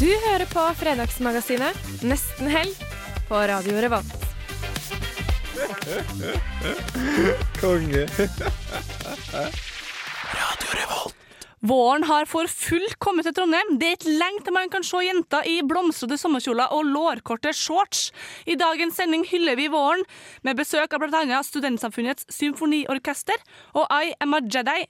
Du hører på Fredagsmagasinet Nesten helg på Radio Revolt. Konge. Radio Revolt. Våren har for fullt kommet til Trondheim. Det er ikke lenge til man kan se jenter i blomstrete sommerkjoler og lårkorte shorts. I dagens sending hyller vi våren med besøk av bl.a. Studentsamfunnets symfoniorkester og I Am a Jedi.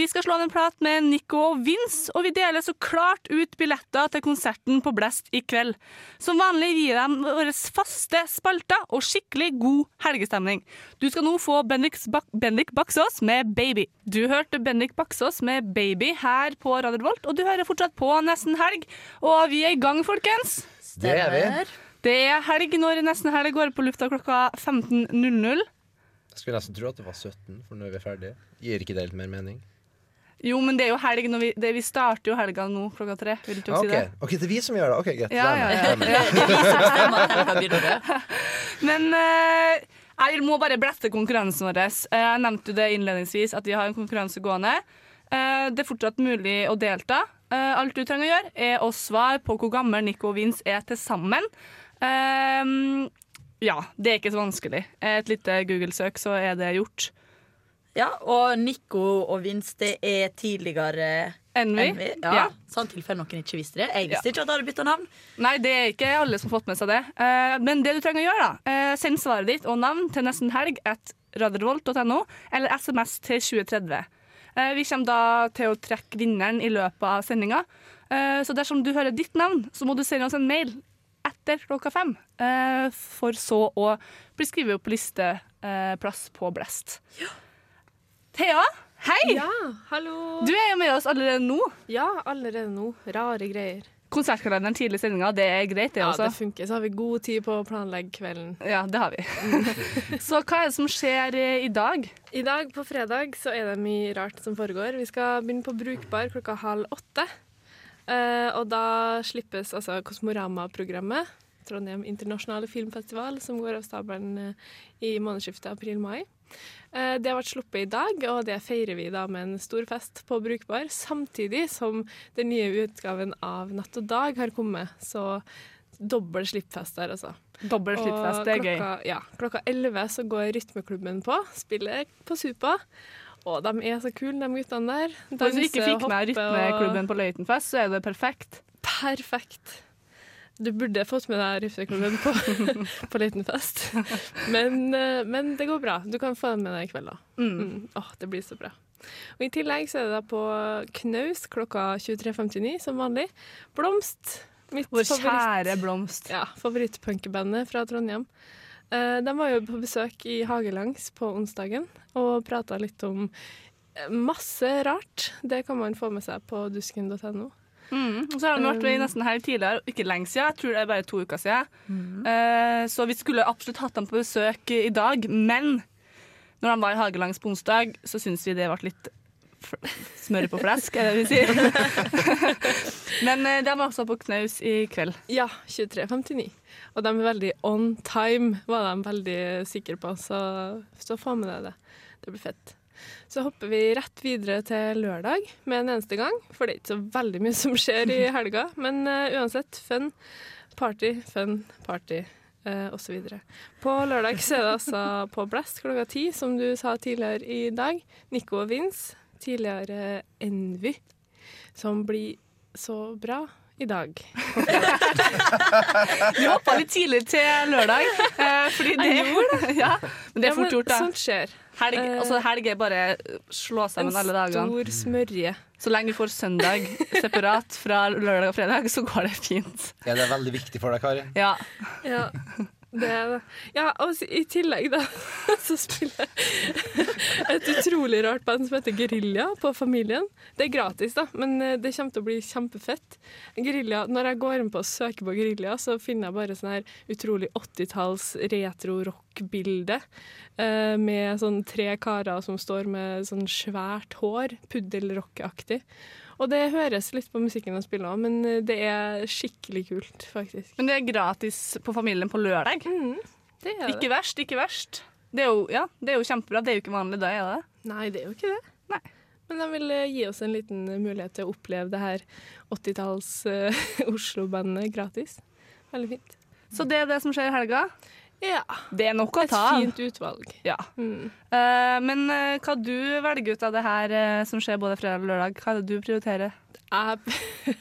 Vi skal slå en prat med Nico og Vince, og vi deler så klart ut billetter til konserten på Blest i kveld. Som vanlig gir dem våre faste spalter og skikkelig god helgestemning. Du skal nå få Bendik, Bak Bendik Baksås med Baby. Du hørte Bendik Baksås med Baby her på Radio Volt, og du hører fortsatt på Nesten Helg. Og vi er i gang, folkens. Det er vi. Det er helg når Nesten Helg går på lufta klokka 15.00. Jeg skulle nesten tro at det var 17, for nå er vi ferdige. Gir ikke det litt mer mening? Jo, men det er jo helg når vi, det, vi starter jo helga nå klokka tre. Vil du ikke okay. si det? ok, det er vi som gjør det. Ok, greit. Ja, ja, ja. Men uh, jeg må bare blette konkurransen vår. Eh, Jeg nevnte jo det innledningsvis at vi har en konkurranse gående. Uh, det er fortsatt mulig å delta. Uh, alt du trenger å gjøre, er å svare på hvor gammel Nico og Vince er til sammen. Ja, det er ikke så vanskelig. Et lite Google-søk, så er det gjort. Ja, og Nico og Vince, det er tidligere Envy. Envy. Ja, Ja. Sånn tilfelle noen ikke visste det. Jeg visste ikke at du hadde bytta navn. Nei, det er ikke alle som har fått med seg det. Eh, men det du trenger å gjøre, da, eh, send svaret ditt og navn til nesten helg at radiorevolt.no, eller SMS til 2030. Eh, vi kommer da til å trekke vinneren i løpet av sendinga. Så dersom du hører ditt navn, så må du sende oss en mail etter klokka fem, for så å bli skrevet opp på listeplass på Blest. Thea, hei! Ja, hallo. Du er jo med oss allerede nå. Ja, allerede nå. Rare greier. Konsertkalenderen tidlig i sendinga, det er greit, det Ja, også. det funker. Så har vi god tid på å planlegge kvelden. Ja, det har vi. så hva er det som skjer eh, i dag? I dag på fredag så er det mye rart som foregår. Vi skal begynne på Brukbar klokka halv åtte. Uh, og da slippes altså Kosmorama-programmet, Trondheim internasjonale filmfestival, som går av stabelen eh, i månedsskiftet april-mai. Eh, det har vært sluppet i dag, og det feirer vi da med en stor fest på Brukbar, samtidig som den nye utgaven av Natt og Dag har kommet. Så dobbel slippfest der, altså. Dobbel slippfest, det er gøy. Ja, klokka 11 så går Rytmeklubben på, spiller på Supa. Og de er så kule, de guttene der. Hvis du ikke fikk med Rytmeklubben på Løitenfest, så er det perfekt. Perfekt. Du burde fått med deg Rytmeklubben på, på liten fest. Men, eh, men det går bra. Du kan få den med deg i kveld, da. Mm. Åh, det blir så bra. Og I tillegg så er det da på Knaus klokka 23.59 som vanlig. Blomst. Mitt Vår favoritt- kjære Blomst. Ja, favorittpunkebandet fra Trondheim. Eh, de var jo på besøk i Hagelangs på onsdagen og prata litt om eh, masse rart. Det kan man få med seg på dusken.no. Mm. Og så har de vært med i nesten her tidligere, ikke lenge siden. Jeg tror det er bare to uker siden. Eh, så vi skulle absolutt hatt dem på besøk i dag, men når de var i Hagelangs på onsdag, så syns vi det ble litt smør på flesk, er det vi sier. men eh, de var også på knaus i kveld. Ja, 23.59. Og de er veldig on time, var de veldig sikre på, så, så få med deg det. Det blir fett. Så hopper vi rett videre til lørdag med en eneste gang, for det er ikke så veldig mye som skjer i helga. Men uh, uansett, fun, party, fun, party. Uh, og så videre. På lørdag så er det altså på Blast klokka ti, som du sa tidligere i dag. Nico og Vince, tidligere Envy, som blir så bra i dag. Vi hoppa litt tidlig til lørdag. eh, fordi det, ja, men det er fort gjort, da. Sånt skjer. Helg, Eh, altså, helg er bare slå sammen alle En stor smørje. Så lenge vi får søndag separat fra lørdag og fredag, så går det fint. Er det veldig viktig for deg, Kari? Ja. Ja. Det. Ja, og i tillegg, da, så spiller jeg et utrolig rart band som heter Gerilja på Familien. Det er gratis, da, men eh, det kommer til å bli kjempefett. Guerilla, Når jeg går inn på å søke på Gerilja, så finner jeg bare sånn her utrolig 80-talls retro-rock-bilde. eh, Med sånn tre karer som står med sånn svært hår, puddelrock-aktig. Og det høres litt på musikken han spiller òg, men eh, det er skikkelig kult, faktisk. Men det er gratis på Familien på lørdag. Mm, Det er det. Ikke verst, ikke verst. Det er jo, ja, det er jo kjempebra. Det er jo ikke vanlig, det er det? Nei, det er jo ikke det. Nei. Men de vil eh, gi oss en liten mulighet til å oppleve det her 80-talls eh, Oslo-bandet gratis. Veldig fint. Så det er det som skjer i helga. Ja. Det er nok å Et ta av. fint utvalg. Ja. Mm. Uh, men uh, hva du velger ut av det her uh, som skjer både fredag og lørdag? Hva er det du prioriterer? Jeg,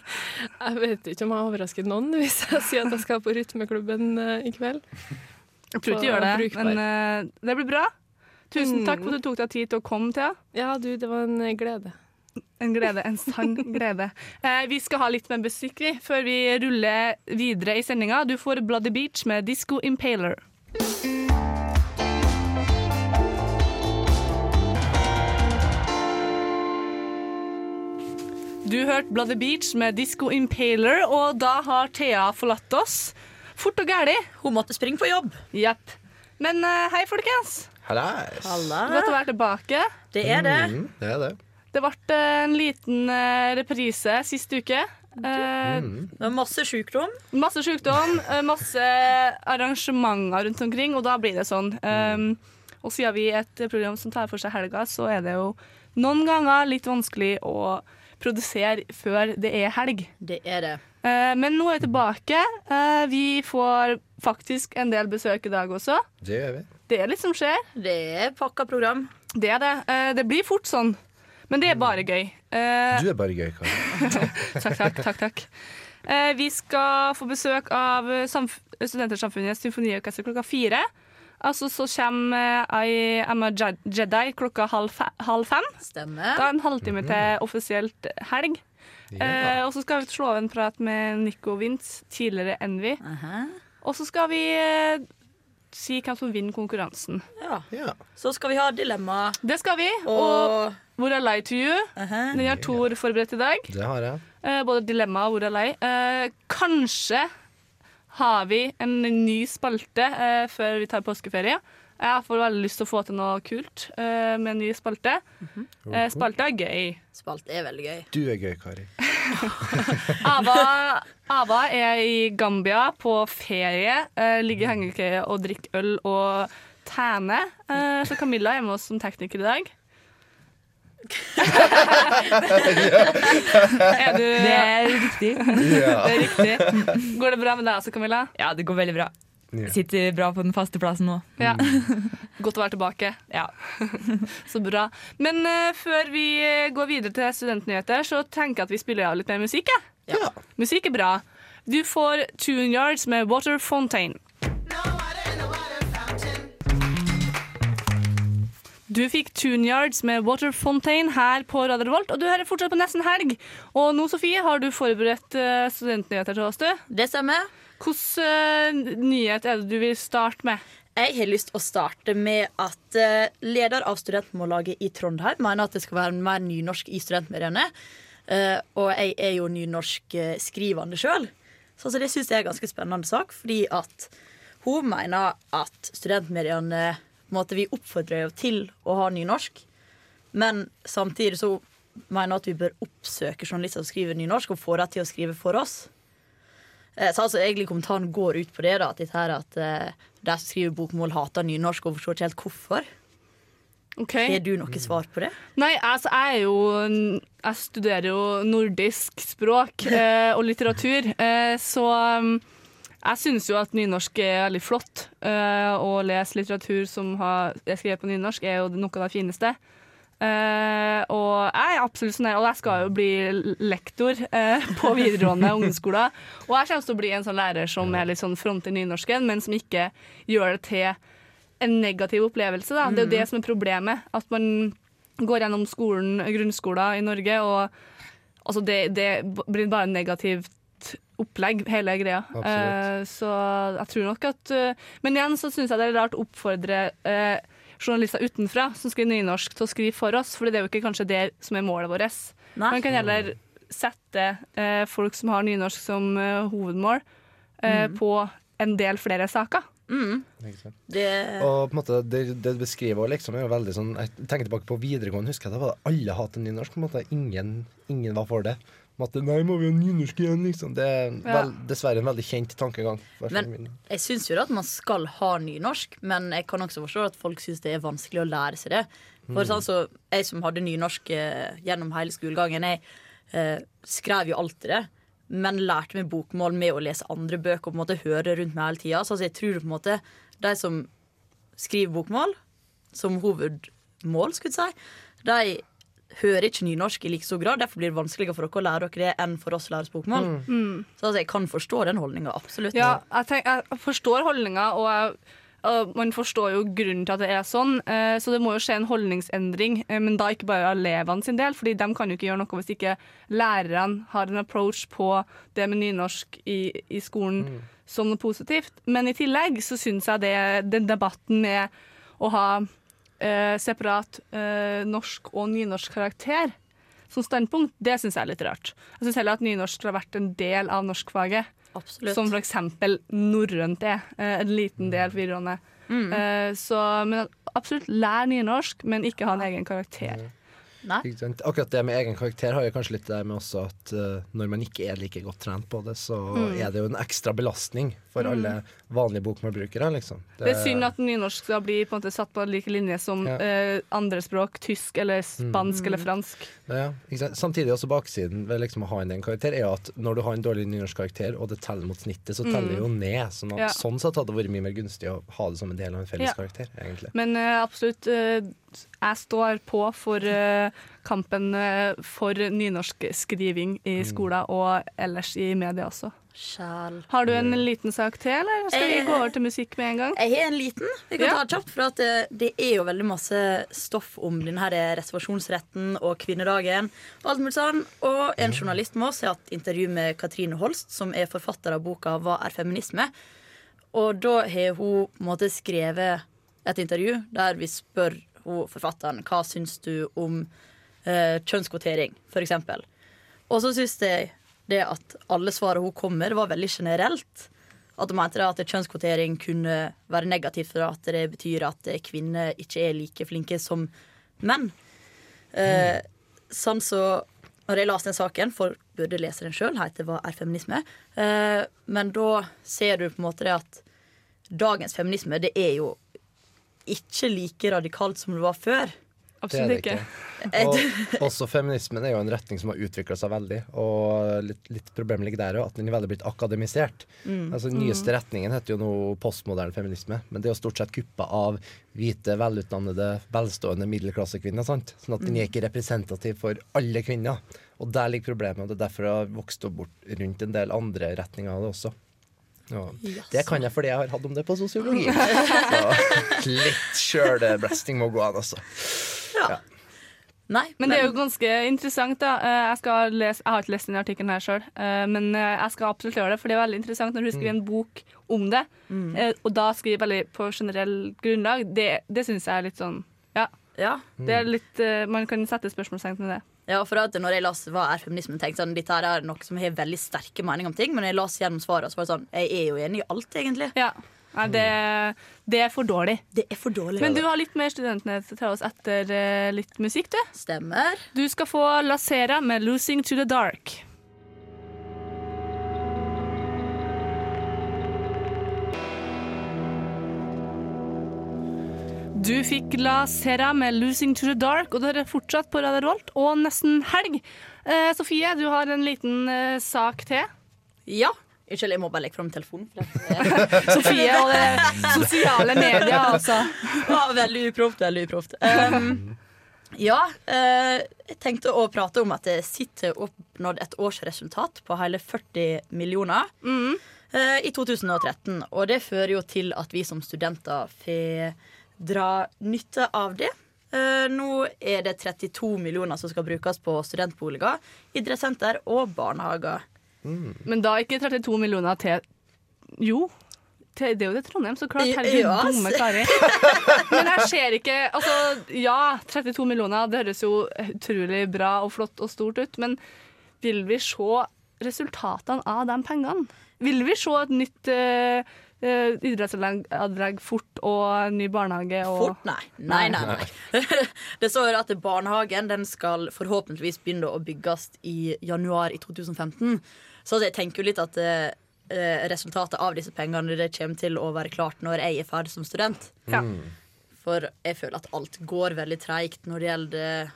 jeg vet ikke om jeg overrasker noen hvis jeg sier at jeg skal på rytmeklubben i kveld. Jeg tror ikke du gjør det, brukbar. men det blir bra. Tusen Mm. takk for at du tok deg tid til å komme, Thea. Ja, du, det var en glede. En glede, en sann glede. Eh, vi skal ha litt mer musikk før vi ruller videre i sendinga. Du får Bloody Beach med Disco Impaler. Du hørte Bloody Beach med Disco Impaler, og da har Thea forlatt oss. Fort og gæli. Hun måtte springe på jobb. Jepp. Men eh, hei, folkens. Hallais. Godt å være tilbake. Det er det. Mm, det er det. Det ble eh, en liten eh, reprise sist uke. Eh, Mm. Det var masse sykdom. Masse sykdom, eh, masse arrangementer rundt omkring, og da blir det sånn. Um, og siden vi er et program som tar for seg helga, så er det jo noen ganger litt vanskelig å produsere før det er helg. Det er det. Eh, men nå er vi tilbake. Eh, vi får faktisk en del besøk i dag også. Det gjør vi. Det er litt som skjer. Det er pakka program. Det er det. Eh, det blir fort sånn. Men det er bare gøy. Eh, Du er bare gøy, Kari. Takk, takk, takk. takk. Eh, vi skal få besøk av Studentersamfunnet symfoniorkester klokka fire. Altså så kommer I Am a Jedi klokka halv, halv fem. Stemmer. Da er en halvtime til offisielt helg. Eh, og så skal vi slå av en prat med Nico Vince, tidligere Envy. Aha. Og så skal vi eh, si hvem som vinner konkurransen. Ja. Ja. Så skal vi ha dilemma. Det skal vi. Og Og Hvor er lei to you? Aha. Den har Tor forberedt i dag. Det har jeg. Eh, både dilemma og hvor er lei. Eh, kanskje har vi en ny spalte eh, før vi tar påskeferie. Jeg får veldig lyst til å få til noe kult eh, med en ny spalte. Eh, spalte er gøy. Spalte er veldig gøy. Du er gøy, Kari. Ava, Ava er i Gambia på ferie. Eh, ligger i hengekøye og drikker øl og tæner. Eh, så Camilla er med oss som tekniker i dag. er du Det er riktig. Det er riktig. Går det bra med deg også, Camilla? Ja, det går veldig bra. Yeah. Sitter bra på den faste plassen nå. Ja. Godt å være tilbake. Ja. Så bra. Men uh, før vi eh, går videre til studentnyheter, så tenker jeg at vi spiller av litt mer musikk. Ja. Ja. Musikk er bra. Du får Tune Yards med Water Fontaine. Du fikk Tune Yards med Water Fontaine her på Radio Revolt, og du hører fortsatt på Nesten Helg. Og nå, Sofie, har du forberedt eh, studentnyheter til oss, du. Det stemmer. Hvilken uh, nyhet er det du vil starte med? Jeg har lyst til å starte med at eh, leder av studentmållaget i Trondheim mener at det skal være mer nynorsk i studentmediene. Eh, og jeg er jo nynorskskrivende sjøl, så det syns jeg er en ganske spennende sak. Fordi at hun mener at studentmediene måte, Vi oppfordrer jo til å ha nynorsk, men samtidig så mener jeg at vi bør oppsøke journalister som skriver nynorsk, og få dem til å skrive for oss. Eh, Så altså egentlig kommentaren går ut på det, da, at dette her at uh, de som skriver bokmål, hater nynorsk og forstår ikke helt hvorfor. Okay. Har du noe svar på det? Nei, altså, jeg er jo Jeg studerer jo nordisk språk eh, og litteratur, eh, så um, jeg syns jo at nynorsk er veldig flott. Uh, å lese litteratur som har, er skrevet på nynorsk, er jo noe av det fineste. Uh, og jeg er absolutt sånn her, og jeg skal jo bli lektor uh, på videregående ungdomsskoler. Og jeg kommer til å bli en sånn lærer som er litt sånn front i nynorsken, men som ikke gjør det til en negativ opplevelse. Da. Det er jo det som er problemet. At man går gjennom skolen, grunnskolen i Norge, og altså det, det blir bare negativt opplegg, hele greia. Eh, så jeg tror nok at uh, Men igjen så syns jeg det er rart å oppfordre uh, journalister utenfra som skriver nynorsk, til å skrive for oss, for det er jo ikke kanskje det som er målet vårt. Nei. Man kan heller sette eh, folk som har nynorsk som eh, hovedmål, mm. på en del flere saker. Mm. Det, Og på en måte, det, det du beskriver liksom, er jo veldig sånn Jeg tenker tilbake på videregående, husker jeg da var det alle hatet nynorsk. På en måte. Ingen, ingen var for det. Måte, Nei, må vi ha nynorsk igjen, liksom. Det er vel, dessverre en veldig kjent tankegang. Men- jeg syns jo at man skal ha nynorsk, men jeg kan også forstå at folk syns det er vanskelig å lære seg det. For sånn så, Jeg som hadde nynorsk eh, gjennom hele skolegangen, jeg eh, skrev jo alltid det. Men lærte meg bokmål med å lese andre bøker og på en måte høre rundt meg hele tida. Så altså, jeg tror på en måte de som skriver bokmål som hovedmål, skulle jeg si, de hører ikke nynorsk i like stor grad. Derfor blir det vanskeligere for dere å lære dere det enn for oss å lære oss bokmål. Så altså, jeg kan forstå den holdninga, absolutt. Ja, jeg, tenker, jeg forstår holdninga, og, jeg, og man forstår jo grunnen til at det er sånn. Eh, så det må jo skje en holdningsendring, eh, men da ikke bare elevene sin del, fordi de kan jo ikke gjøre noe hvis ikke lærerne har en approach på det med nynorsk i, i skolen som noe positivt. Men i tillegg så syns jeg det, den debatten med å ha eh, separat eh, norsk og nynorsk karakter som standpunkt, det syns jeg er litt rart. Jeg syns heller at nynorsk skulle ha vært en del av norskfaget. Absolutt. Som for eksempel norrønt er. eh, En liten del videregående. Eh, Så, men absolutt lær nynorsk, men ikke ha en egen karakter. Nei. Akkurat det med egen karakter har jo kanskje litt det der med også at uh, når man ikke er like godt trent på det, så Mm. er det jo en ekstra belastning for alle vanlige bokmålbrukere, liksom. Det er synd at nynorsk skal bli på en måte satt på like linje som Ja. eh, andre språk, tysk eller spansk eller fransk. Ja, ikke sant? Samtidig også baksiden ved liksom å ha en karakter er at når du har en dårlig nynorskkarakter, og det teller mot snittet, så teller det jo ned. Sånn, at, Mm. Ja. sånn sett hadde det vært mye mer gunstig å ha det som en del av en felles Ja. karakter, egentlig. Men eh, absolutt, eh, jeg står på for eh, kampen eh, for nynorskskriving i skolen og ellers i media også. Sjæl. Har du en liten sak til, eller skal vi Eh, gå over til musikk med en gang? Jeg har en liten. Vi kan Ja. ta det kjapt, for at det, det er jo veldig masse stoff om denne her reservasjonsretten og kvinnedagen. Og alt mulig sånn. Og en journalist med oss har hatt intervju med Katrine Holst, som er forfatter av boka 'Hva er feminisme?' Og da har hun på en måte skrevet et intervju der vi spør hun forfatteren hva syns du om eh, kjønnskvotering, f.eks. Og så syns jeg det at alle svarene hun kom med, var veldig generelt. At hun mente at kjønnskvotering kunne være negativt for at det betyr at kvinner ikke er like flinke som menn. Eh, sånn så Når jeg leste den saken, for burde lese den sjøl, heter 'Hva er feminisme?', eh, men da ser du på en måte det at dagens feminisme, det er jo ikke like radikalt som det var før. Det Absolutt det ikke. Og også feminismen er jo en retning som har utvikla seg veldig. Og litt, litt problem ligger der òg, at den er veldig blitt akademisert. Altså Den nyeste retningen heter jo nå postmoderne feminisme, men det er jo stort sett kuppa av hvite, velutdannede, velstående middelklassekvinner. sant? Sånn at den er ikke representativ for alle kvinner. Og der ligger problemet, og det er derfor det har vokst opp bort rundt en del andre retninger av det også. Og det kan jeg fordi jeg har hatt om det på sosiologi. Så litt sjølblasting må gå an, altså. Nei, Men det er jo ganske interessant, da. Eh, Jeg, skal lese, jeg har ikke lest den artikkelen her sjøl, men eh, jeg skal absolutt gjøre det, for det er veldig interessant når du skriver en bok om det, mm. og da skriver veldig på generell grunnlag. Det, det syns jeg er litt sånn Ja. ja. Det er litt, eh, man kan sette spørsmålstegn ved det. Ja, for at når jeg las hva er feminisme, tenkte sånn, dette her er noe som har veldig sterke meninger om ting. Men når jeg las gjennom svaret, så var det sånn Jeg er jo enig i alt, egentlig. Ja. Nei, det, det er for dårlig. Det er for dårlig. Men du har litt mer studentnytt til oss etter eh, litt musikk, du. Stemmer. Du skal få Lasera med 'Losing to the Dark'. Du fikk La Sera med 'Losing to the Dark', og dere er fortsatt på Radio Revolt og nesten helg. Eh, Sofie, du har en liten eh, sak til. Ja. Unnskyld, jeg må bare legge fram telefonen. For det Sofie og det sosiale medier, altså. var veldig uproft. Veldig uproft. Um, ja, eh, jeg tenkte å prate om at det sitter oppnådd et årsresultat på hele 40 millioner eh, i 2013. Og det fører jo til at vi som studenter får dra nytte av det. Eh, nå er det 32 millioner som skal brukes på studentboliger, idrettssenter og barnehager. Men da ikke 32 millioner til Jo. Til, det er jo det Trondheim, så klart. Herregud, Ja, dumme Kari. Men jeg ser ikke Altså, ja, 32 millioner, det høres jo utrolig bra og flott og stort ut, men vil vi se resultatene av de pengene? Vil vi se et nytt uh, idrettsanlegg fort og ny barnehage? Og Fort? Nei. Nei, nei, nei. Det står at barnehagen den skal forhåpentligvis begynne å bygges i januar i 2015. Så jeg tenker jo litt at eh, resultatet av disse pengene det kommer til å være klart når jeg er ferdig som student. Ja. For jeg føler at alt går veldig treigt når det gjelder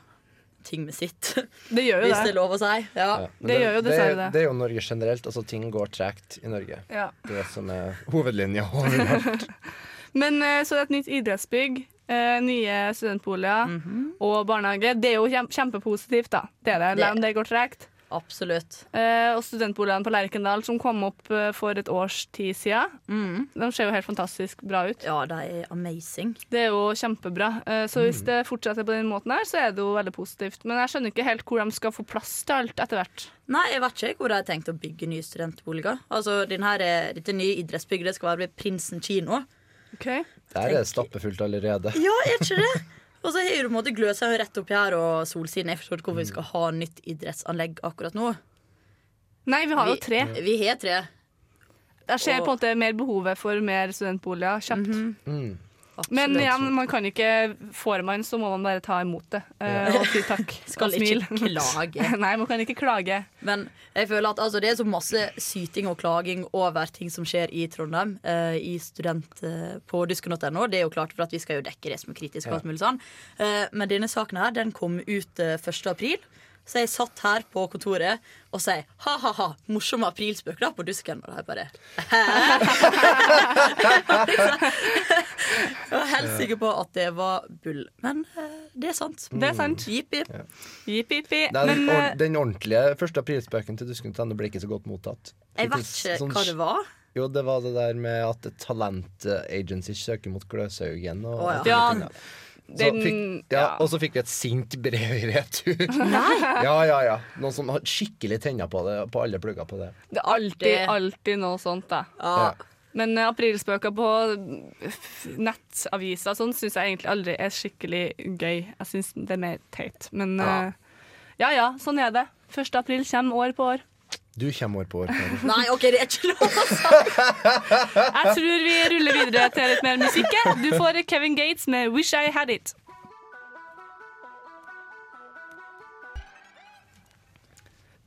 ting med sitt. Det gjør jo Hvis det er lov å si. Ja. Ja, det, Det gjør jo dessverre det. Det er jo Norge generelt. Altså, ting går tregt i Norge. Ja. Det som er hovedlinja. overalt. Men eh, så det er et nytt idrettsbygg, eh, nye studentboliger og barnehage. Det er jo kjempepositivt, da. Det er det. Det- Selv om det går tregt. Absolutt. Eh, og studentboligene på Lerkendal som kom opp eh, for et års tid siden, Mm. de ser jo helt fantastisk bra ut. Ja, de er amazing. Det er jo kjempebra. Eh, så hvis det fortsetter på den måten her, så er det jo veldig positivt. Men jeg skjønner ikke helt hvor de skal få plass til alt etter hvert. Nei, jeg vet ikke hvor de har tenkt å bygge nye studentboliger. Altså, den her, Dette nye idrettsbygget det skal være ved Prinsen kino. Der er det stappfullt allerede. Ja, er ikke det? Og så har du på en måte Gløshaugen rett oppi her og Solsiden. Jeg forstår ikke hvorfor vi skal ha nytt idrettsanlegg akkurat nå. Nei, vi har jo tre. Vi har tre. Jeg ser Og- på en måte mer behovet for mer studentboliger kjapt. Mm. Men Absolutt. igjen, man kan ikke Får man, så må man bare ta imot det uh, og si takk. Skal og smil. ikke klage. Nei, man kan ikke klage. Men jeg føler at altså, det er så masse syting og klaging over ting som skjer i Trondheim. uh, I student uh, på dusken.no. Det er jo klart for at vi skal jo dekke det som er kritisk. og alt mulig sånn. Eh, men denne saken her, den kom ut eh, 1. april. Så jeg satt her på kontoret og sa ha-ha-ha, morsomme aprilspøker da på dusken. Og jeg bare Jeg var helt sikker på at det var bull. Men eh, det er sant. Det er sant. Jippi. Jipp, jipp, jipp. Den, Men or eh, den ordentlige første aprilspøken til Dusken.no ble ikke så godt mottatt. Jeg vet ikke sånn hva det var. Jo, det var det der med at et talent eh, agency søker mot Gløshaugen. Og, oh, ja. og Ja. Så fikk, ja, ja. Og så fikk vi et sint brev i retur. ja, ja, ja. Noen som har skikkelig tenner på det, på alle plugger på det. det er alltid, alltid noe sånt, da. Ja. Men eh, aprilspøker på nettaviser sånn syns jeg egentlig aldri er skikkelig gøy. Jeg syns det er mer teit. Men Ja. eh, ja ja, sånn er det. 1. april kommer år på år. Du kommer år på år. Nei, OK, det er ikke lov å si. Jeg tror vi ruller videre til litt mer musikk. Du får Kevin Gates med 'Wish I Had It'.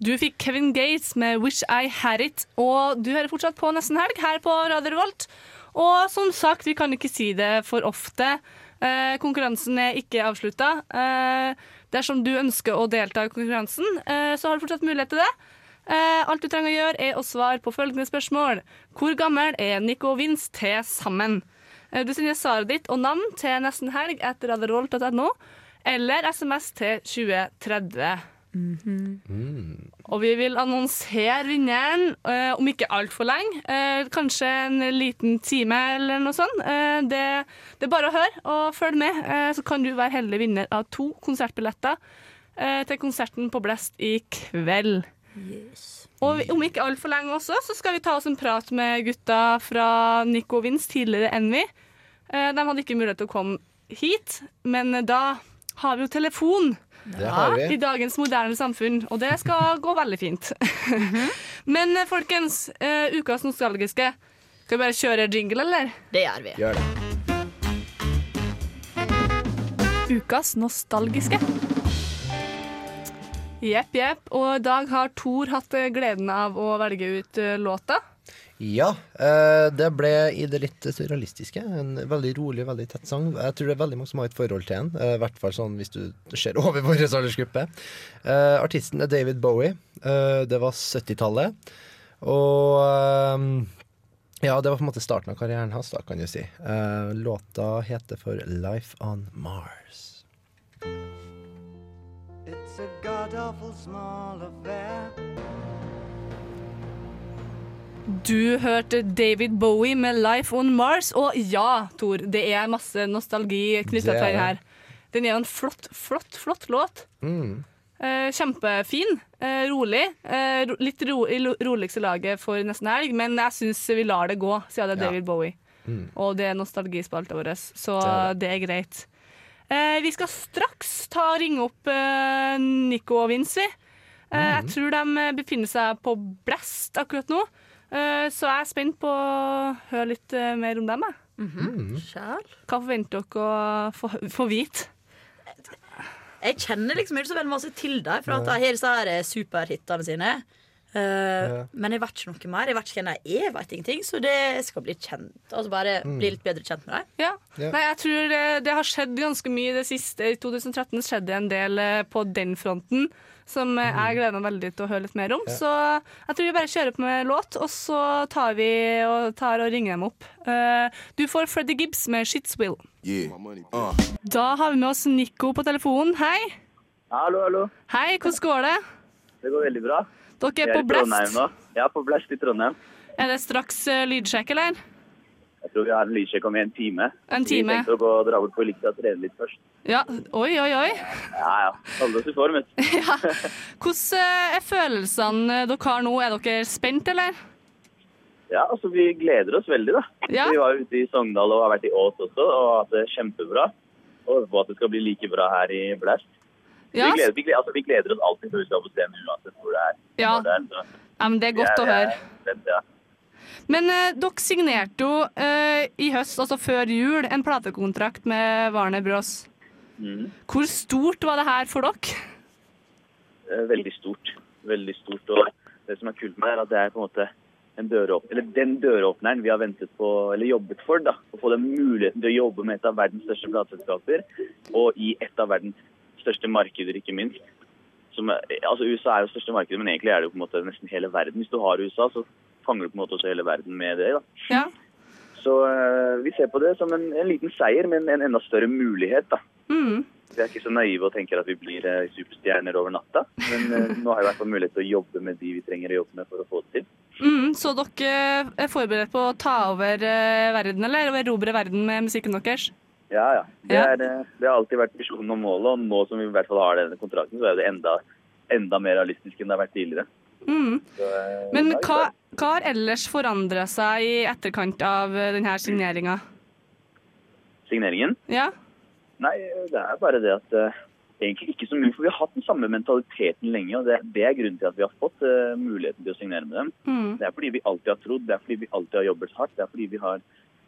Du fikk Kevin Gates med 'Wish I Had It', og du hører fortsatt på Nesten Helg her på Radio Revolt. Og som sagt, vi kan ikke si det for ofte. Eh, konkurransen er ikke avslutta. Eh, dersom du ønsker å delta i konkurransen, eh, så har du fortsatt mulighet til det. Eh, alt du trenger å gjøre, er å svare på følgende spørsmål. Hvor gammel er Nico og Vince til sammen? Eh, du sender svaret ditt og navn til nesten helg etter radiorolt.no, eller SMS til 2030. Og vi vil annonsere vinneren eh, om ikke altfor lenge. Eh, kanskje en liten time eller noe sånt. Eh, det, det er bare å høre og følge med, eh, så kan du være heldig vinner av to konsertbilletter eh, til konserten på Blest i kveld. Og om ikke altfor lenge også, så skal vi ta oss en prat med gutta fra Nico Vince tidligere enn vi. Eh, de hadde ikke mulighet til å komme hit, men eh, da har vi jo telefon Det har i dagens moderne samfunn, og det skal gå veldig fint. Men eh, folkens, eh, ukas nostalgiske. Skal vi bare kjøre jingle, eller? Det gjør vi. Gjør det. Ukas nostalgiske. Jepp, jepp. Og i dag har Thor hatt eh, gleden av å velge ut eh, låta. Ja, eh, det ble i det litt surrealistiske. En veldig rolig, veldig tett sang. Jeg tror det er veldig mange som har et forhold til den. I hvert fall sånn hvis du ser over vår aldersgruppe. Artisten er David Bowie. Det var 70-tallet. Og ja, det var på en måte starten av karrieren hans, da, kan du si. Låta heter for Life on Mars. It's a god awful small affair. Du hørte David Bowie med 'Life on Mars'. Og ja, Thor, det er masse nostalgi knytta til den her. Den er jo en flott, flott, flott låt. Mm. Eh, kjempefin. Eh, rolig. Eh, ro, litt ro, i roligste laget for nesten helg, men jeg syns vi lar det gå, siden det er Ja. David Bowie. Mm. Og det er nostalgispalta vår, så Det er det er greit. Eh, vi skal straks ta og ringe opp eh, Nico og Vince, vi. Eh, Jeg tror de befinner seg på Blast akkurat nå, eh, så jeg er spent på å høre litt mer om dem. Mm. -hmm. Hva forventer dere å få, få vite? Jeg kjenner liksom ikke så veldig masse til dem, for at de har disse superhitene sine. Eh, Ja. Men jeg vet ikke noe mer. Jeg vet ikke hvem jeg er, jeg vet ingenting. Så det skal bli kjent. Altså bare bli litt bedre kjent med deg. Ja. Ja. Nei, jeg tror det, det har skjedd ganske mye i det siste. I 2013 skjedde en del eh, på den fronten som mm. jeg gleder meg veldig til å høre litt mer om. Ja. Så jeg tror vi bare kjører på med låt, og så tar vi og, tar og ringer dem opp. Uh, du får Freddy Gibbs med 'Shits Will'. Uh. Da har vi med oss Nico på telefonen. Hei. Hallo, hallo. Hei, hvordan går det? Det går veldig bra. Dere er på Blest. er på Blest i Trondheim. Er det straks eh, lydsjekk, eller? Jeg tror vi har en lydsjekk om en time. En time. Vi tenkte å gå og dra bort på Elixia og trene litt først. Ja. Oi, oi, oi. Ja, ja. Holde oss i form, vet du. Ja. Hvordan eh, er følelsene dere har nå? Er dere spent, eller? Ja, altså vi gleder oss veldig, da. Ja. Vi var ute i Sogndal og har vært i Ås også, og hatt det kjempebra. Og håper på at det skal bli like bra her i Blast. Ja, Vi, gleder, vi, gleder, altså, vi gleder oss alltid til skal på scenen uansett hvor det er. Ja. Det er ja men det er godt å jeg- jeg høre. er ja. Men eh, dere signerte jo eh, i høst, altså før jul, en platekontrakt med Warner Bros. Mm. Hvor stort var det her for dere? Eh, Veldig stort. Veldig stort. Og det som er kult med det, er at det er på en måte en døråpner, eller den døråpneren vi har ventet på, eller jobbet for. da, Å få den muligheten til å jobbe med et av verdens største plateselskaper, og i et av verdens største markeder, ikke minst. Som, altså USA er jo største markedet, men egentlig er det jo på en måte nesten hele verden. Hvis du har USA, så fanger du på en måte også hele verden med det. da. Ja. Så uh, vi ser på det som en, en liten seier, men en enda større mulighet. da. Mm. Vi er ikke så naive og tenker at vi blir uh, superstjerner over natta. Men uh, nå har vi i hvert fall mulighet til å jobbe med de vi trenger å jobbe med for å få det til. Mm, så dere er forberedt på å ta over verden, eller? Erobre verden med musikken deres? Ja, ja. Det, er, eh, det har alltid vært visjonen og målet, og nå som vi i hvert fall har denne kontrakten, så er det enda, enda mer realistisk enn det har vært tidligere. Mm. Så, eh, Men er hva, hva har ellers forandra seg i etterkant av eh, denne signeringa? Signeringen? Ja? Nei, det er bare det at uh, egentlig ikke så mye, for vi har hatt den samme mentaliteten lenge, og det, det er grunnen til at vi har fått uh, muligheten til å signere med dem. Mm. Det er fordi vi alltid har trodd, det er fordi vi alltid har jobbet hardt. Det er fordi vi har,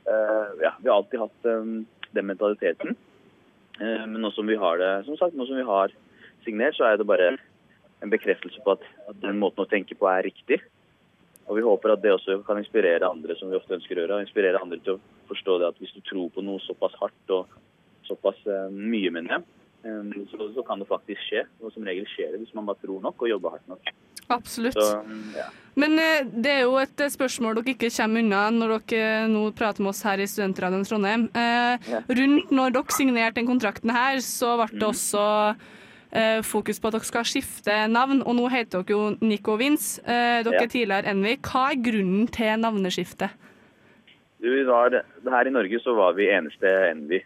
uh, ja, vi har alltid hatt den mentaliteten. Eh, men nå som vi har det, som sagt, nå som vi har signert, så er det bare en bekreftelse på at, at den måten å tenke på er riktig. Og vi håper at det også kan inspirere andre, som vi ofte ønsker å gjøre. Inspirere andre til å forstå det at hvis du tror på noe såpass hardt og såpass eh, mye, mener jeg, eh, så, så kan det faktisk skje. Og som regel skjer det hvis man bare tror nok og jobber hardt nok. Absolutt. Så ja. Men eh, det er jo et eh, spørsmål dere ikke kommer unna når dere nå prater med oss her i Studentradioen Trondheim. Eh, Rundt når dere signerte den kontrakten her, så ble Mm. det også eh, fokus på at dere skal skifte navn, og nå heter dere jo Nico Vince. Eh, dere er tidligere Envik. Hva er grunnen til navneskiftet? Du, var, her i Norge så var vi eneste Envy.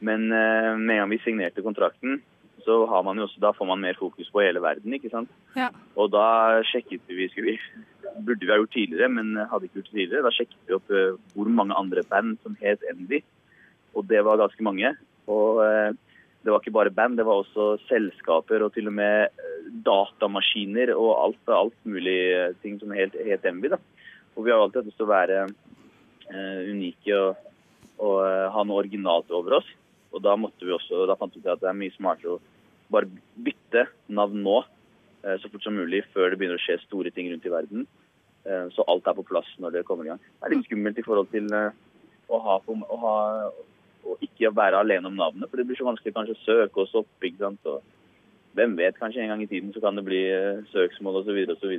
Men eh, med en gang vi signerte kontrakten, så har man jo også, da får man mer fokus på hele verden. ikke sant? Ja. Og da sjekket vi, vi burde vi ha gjort tidligere, men hadde ikke gjort det tidligere. Da sjekket vi opp uh, hvor mange andre band som het Envy. Og det var ganske mange. Og uh, det var ikke bare band, det var også selskaper og til og med eh, datamaskiner og alt, alt mulig ting som het, het Envy. da. Og vi har alltid hatt lyst til å være uh, unike og, og ha noe originalt over oss. Og da måtte vi også, da fant vi ut at det er mye smartere å bare bytte navn nå eh, så fort som mulig før det begynner å skje store ting rundt i verden. Eh, Så alt er på plass når det kommer i gang. Det er litt skummelt i forhold til eh, å, ha, å, ha, å ikke være alene om navnet, for det blir så vanskelig kanskje å søke oss opp. ikke sant? Og hvem vet, kanskje en gang i tiden så kan det bli søksmål osv. Og så,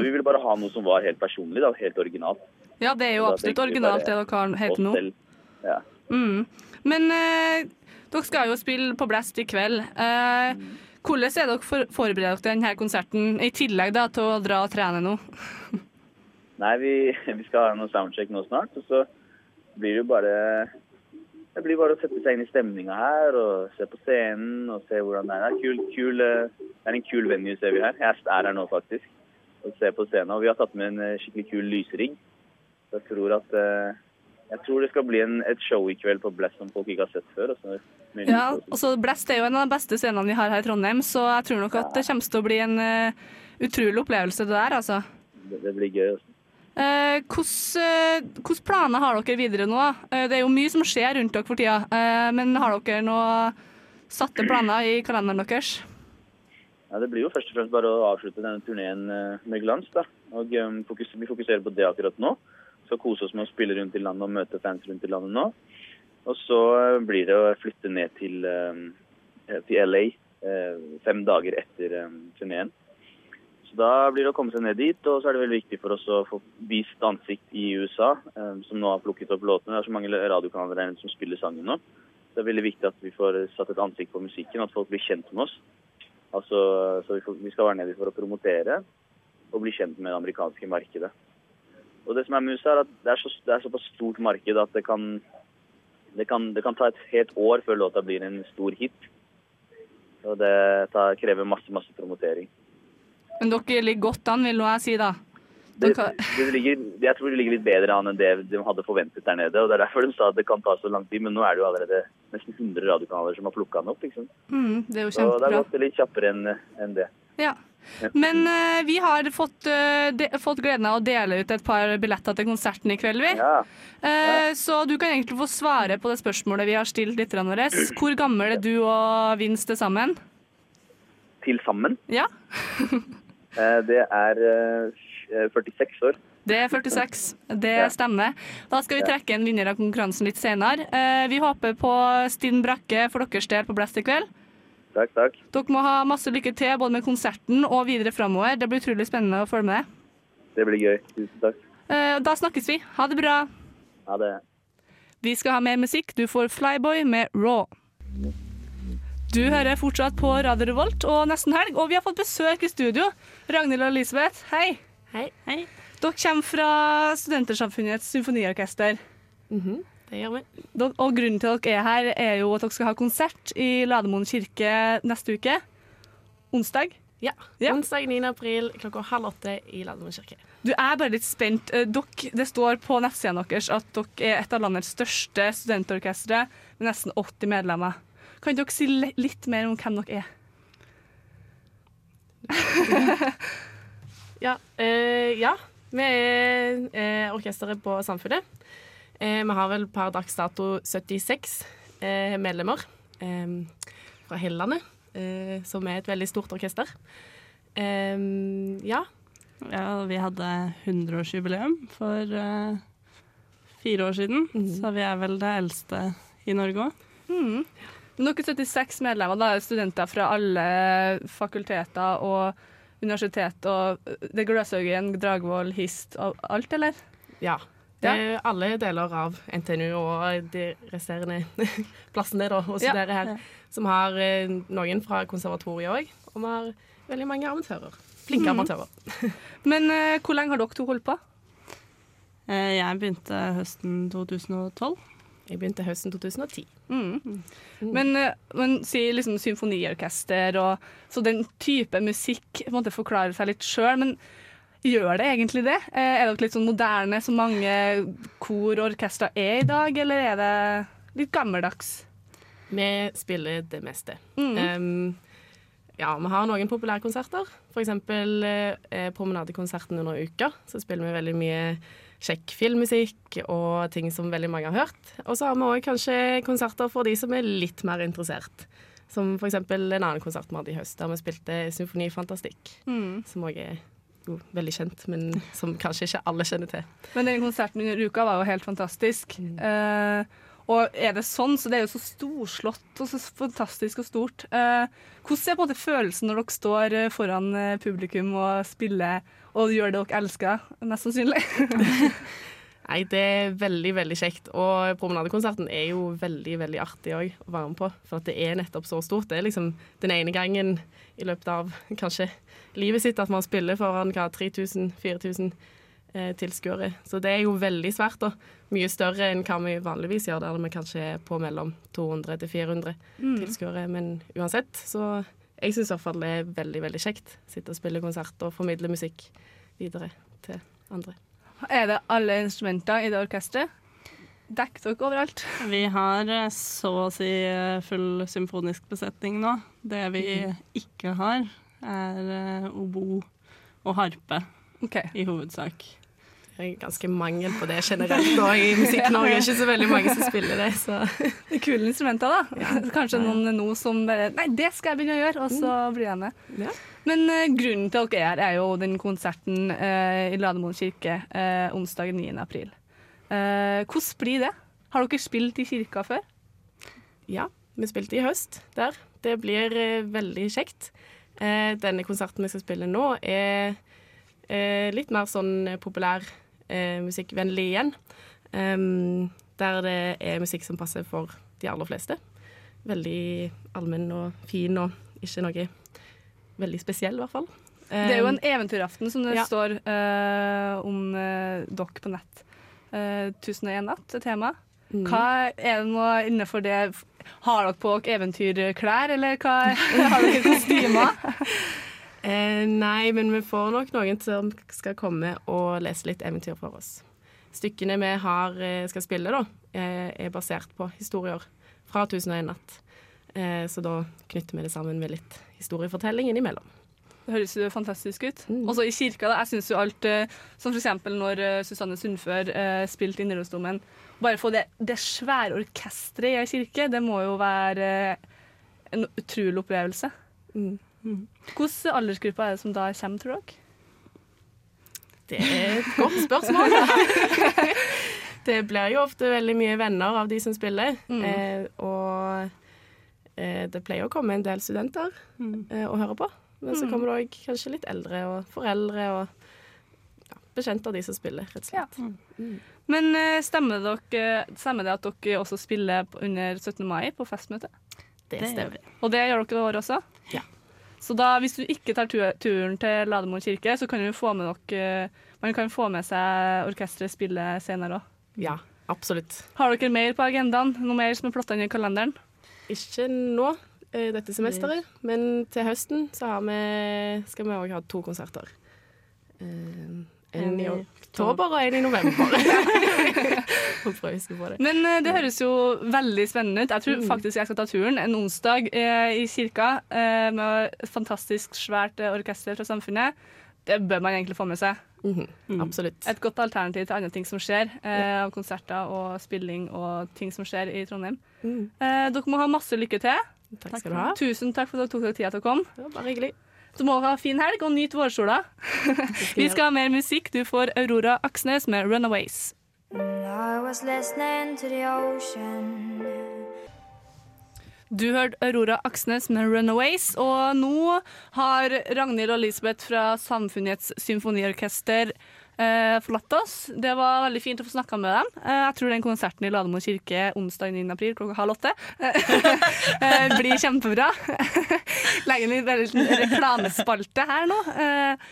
vi ville bare ha noe som var helt personlig, da, helt originalt. Ja, det er jo absolutt originalt det dere heter nå. Ja. Mm. Men eh, dere skal jo spille på Blast i kveld. Eh, hvordan er dere for, forberedt til denne konserten, i tillegg da, til å dra og trene nå? Nei, vi, vi skal ha noe soundcheck nå snart, og så blir det jo bare det blir bare å sette seg inn i stemninga her og se på scenen og se hvordan det er. Kul, kul, eh, det er en kul venue, ser vi her. Jeg er her nå, faktisk. Og ser på scenen. Og vi har tatt med en eh, skikkelig kul lysrigg. Så jeg tror at eh, jeg tror det skal bli en, et show i kveld på Blast som folk ikke har sett før. Og Ja, lys og og så Blest er jo en av de beste scenene vi har her i Trondheim, så jeg tror nok at det kommer til å bli en uh, utrolig opplevelse det der, altså. sånn. det, det blir gøy. også. Hvordan Hvilke planer har dere videre nå? Eh, det er jo mye som skjer rundt dere for tida, eh, men har dere noen satte planer i kalenderen deres? Ja, det blir jo først og fremst bare å avslutte denne turneen eh, med glans. da. Og eh, Vi fokuserer på det akkurat nå. Skal kose oss med å spille rundt i landet og møte fans rundt i landet nå. Og så eh, blir det å flytte ned til, eh, til LA eh, fem dager etter eh, turneen. Så da blir det å komme seg ned dit, og så er det veldig viktig for oss å få vist ansikt i USA, eh, som nå har plukket opp låtene. Det er så mange radiokanaler der som spiller sangen nå. Så det er veldig viktig at vi får satt et ansikt på musikken, at folk blir kjent med oss. Altså, så vi, får, vi skal være nede for å promotere og bli kjent med det amerikanske markedet. Og det som er musa er at det er, så, det er såpass stort marked at det kan, det, kan, det kan ta et helt år før låta blir en stor hit. Og det tar, krever masse, masse promotering. Men dere ligger godt an, vil jeg si, da. Det, det ligger, jeg tror det ligger litt bedre an enn det de hadde forventet der nede. og Det er derfor de sa at det kan ta så lang tid, men nå er det jo allerede nesten 100 radiokanaler som har plukka den opp. liksom. mm, det er jo kjempebra. Så det har gått litt kjappere enn en det. Ja. Men uh, vi har fått, uh, de, fått gleden av å dele ut et par billetter til konserten i kveld, vi. Ja. Eh, så du kan egentlig få svare på det spørsmålet vi har stilt lytterne våre. Hvor gammel er du og Vince til sammen? Til sammen. Ja, Det er eh, 46 år. det er 46. Det stemmer. Da skal vi trekke en vinner av konkurransen litt senere. Vi håper på stinn brakke for deres del på Blast i kveld. Takk, takk. Dere må ha masse lykke til både med konserten og videre framover. Det blir utrolig spennende å følge med. Det blir gøy. Tusen takk. Eh, Da snakkes vi. Ha det bra. Ha det. Vi skal ha mer musikk. Du får Flyboy med Raw. Du hører fortsatt på Radio Revolt og Nesten Helg, og vi har fått besøk i studio. Ragnhild og Elisabeth, hei. Hei. hei. Dere kommer fra Studentersamfunnets symfoniorkester. Mhm, det gjør vi. Og grunnen til at dere er her, er jo at dere skal ha konsert i Lademoen kirke neste uke. Onsdag. Ja. Ja. Onsdag 9. april klokka halv åtte i Lademoen kirke. Du er bare litt spent. Eh, Dere, det står på nettsida deres at dere er et av landets største studentorkestre med nesten 80 medlemmer. Kan dere si litt mer om hvem dere er? Ja, eh, ja. vi er eh, orkesteret på Samfunnet. Eh, vi har vel per dags dato 76 eh, medlemmer eh, fra hele landet, eh, som er et veldig stort orkester. Eh, ja. Ja, vi hadde 100-årsjubileum for eh, fire år siden, så vi er vel det eldste i Norge òg. Mm. Noen er 76 medlemmer, da er studenter fra alle fakulteter og universitet og det Gløshaugen, Dragvoll, Hist og alt, eller? ja. Det er alle deler av NTNU og de resterende plassene da, å Ja. studere her, som har eh, noen fra konservatoriet òg, og vi har veldig mange amatører. Flinke Mhm. amatører. Men uh, hvor lenge har dere to holdt på? Eh, jeg begynte høsten 2012. Jeg begynte høsten 2010. Mm. Men, eh, men si liksom symfoniorkester og så den type musikk på en måte forklarer seg litt sjøl, men gjør det egentlig det? Eh, Er dere litt sånn moderne som mange kor og orkestre er i dag, eller er det litt gammeldags? Vi spiller det meste. Mm. Um, ja, vi har noen populærkonserter. Eksempel eh, promenadekonserten under uka. Så spiller vi veldig mye kjekk filmmusikk og ting som veldig mange har hørt. Og så har vi òg kanskje konserter for de som er litt mer interessert. Som eksempel en annen konsert vi hadde i høst, der vi spilte Symfoni Fantastikk. Mm. Som òg er jo veldig kjent, men som kanskje ikke alle kjenner til. Men den konserten under uka var jo helt fantastisk. Eh, og er det sånn, så det er jo så storslått og så fantastisk og stort. Eh, hvordan er på en måte følelsen når dere står eh, foran eh, publikum og spiller og gjør det dere elsker, mest sannsynlig? Nei, det er veldig, veldig kjekt. Og promenadekonserten er jo veldig, veldig artig òg å være med på. For det er nettopp så stort. Det er liksom den ene gangen i løpet av kanskje livet sitt at man spiller foran 3000-4000 eh, tilskuere. Så det er jo veldig svært, da. Mye større enn hva vi vanligvis gjør, der vi kanskje er på mellom 200 til 400 Mm. tilskuere. Men uansett, så jeg syns i hvert fall det er veldig, veldig kjekt. Sitte og spille konsert og formidle musikk videre til andre. Er det alle instrumenter i det orkesteret? Dekker dere overalt? Vi har eh, så å si eh, full symfonisk besetning nå. Det vi Mhm. ikke har, er eh, obo og harpe okay. i hovedsak. Det er ganske mangel på det generelt da, i Musikk-Norge. Ikke så veldig mange som spiller det. Så. Det er kule instrumenter, da. Kanskje noen nå som bare Nei, det skal jeg begynne å gjøre, og så blir jeg med. Ja. Men uh, grunnen til at dere er her, er jo den konserten uh, i Lademoen kirke uh, onsdag 9. april. Eh, hvordan blir det? Har dere spilt i kirka før? Ja, vi spilte i høst der. Det blir eh, veldig kjekt. Eh, denne konserten vi skal spille nå, er eh, litt mer sånn populær eh, musikkvennlig igjen. Em, der det er musikk som passer for de aller fleste. Veldig allmenn og fin og ikke noe veldig spesiell, i hvert fall. Det er jo en eventyraften, som det ja. står uh, om uh, dere på nett. Uh, 1001 natt er tema. Mm. Hva er det nå innenfor det Har dere på dere eventyrklær, eller hva, har dere kostymer? Eh, nei, men vi får nok noen som skal komme og lese litt eventyr for oss. Stykkene vi har, eh, skal spille, da, eh, er basert på historier fra 1001 natt. Eh, så da knytter vi det sammen med litt historiefortelling innimellom. Det høres jo fantastisk ut. Mm. Også i kirka, da. Jeg syns jo alt eh, Som for eksempel når Susanne Sundfør eh, spilte i Nidarosdomen. Bare få det, det svære orkesteret i ei kirke, det må jo være eh, en utrolig opplevelse. Mm. Hvilken aldersgruppe er det som da kommer, tror dere? Det er et godt spørsmål. det blir jo ofte veldig mye venner av de som spiller. Mm. Eh, og eh, det pleier å komme en del studenter eh, og høre på. Men så Mm. kommer det òg kanskje litt eldre og foreldre og ja, bekjente av de som spiller, rett og slett. Ja. Mm. Men eh, stemmer, dere, stemmer det at dere også spiller under 17. mai på festmøte? Det stemmer. Og det gjør dere i år også? Ja. Så da, hvis du ikke tar turen til Lademoen kirke, så kan du få med dere Man kan få med seg orkesteret spille senere òg. Ja, absolutt. Har dere mer på agendaen? Noe mer som er plotta inn i kalenderen? Ikke nå eh, dette semesteret, men til høsten så har vi, skal vi òg ha to konserter. Eh, en i oktober og en i november. Må prøve å huske på det. Men eh, det høres jo veldig spennende ut. Jeg tror Mm. faktisk jeg skal ta turen en onsdag eh, i kirka eh, med et fantastisk svært orkester fra samfunnet. Det bør man egentlig få med seg. Mhm, Absolutt. Et godt alternativ til andre ting som skjer, eh, av konserter og spilling og ting som skjer i Trondheim. Mm. Eh, dere må ha masse lykke til. Takk skal du ha. Tusen takk for at dere tok dere tida til å komme. Det var bare hyggelig. Du må ha fin helg og nyt vårsola. Vi skal ha mer musikk. Du får Aurora Aksnes med 'Runaways'. I was listening to the ocean. Du hørte Aurora Aksnes med 'Runaways', og nå har Ragnhild og Elisabeth fra Samfunnets symfoniorkester eh, forlatt oss. Det var veldig fint å få snakka med dem. Eh, jeg tror den konserten i Lademo kirke onsdag 9. april klokka halv åtte eh, blir kjempebra. Legger inn en reklamespalte her nå. Eh,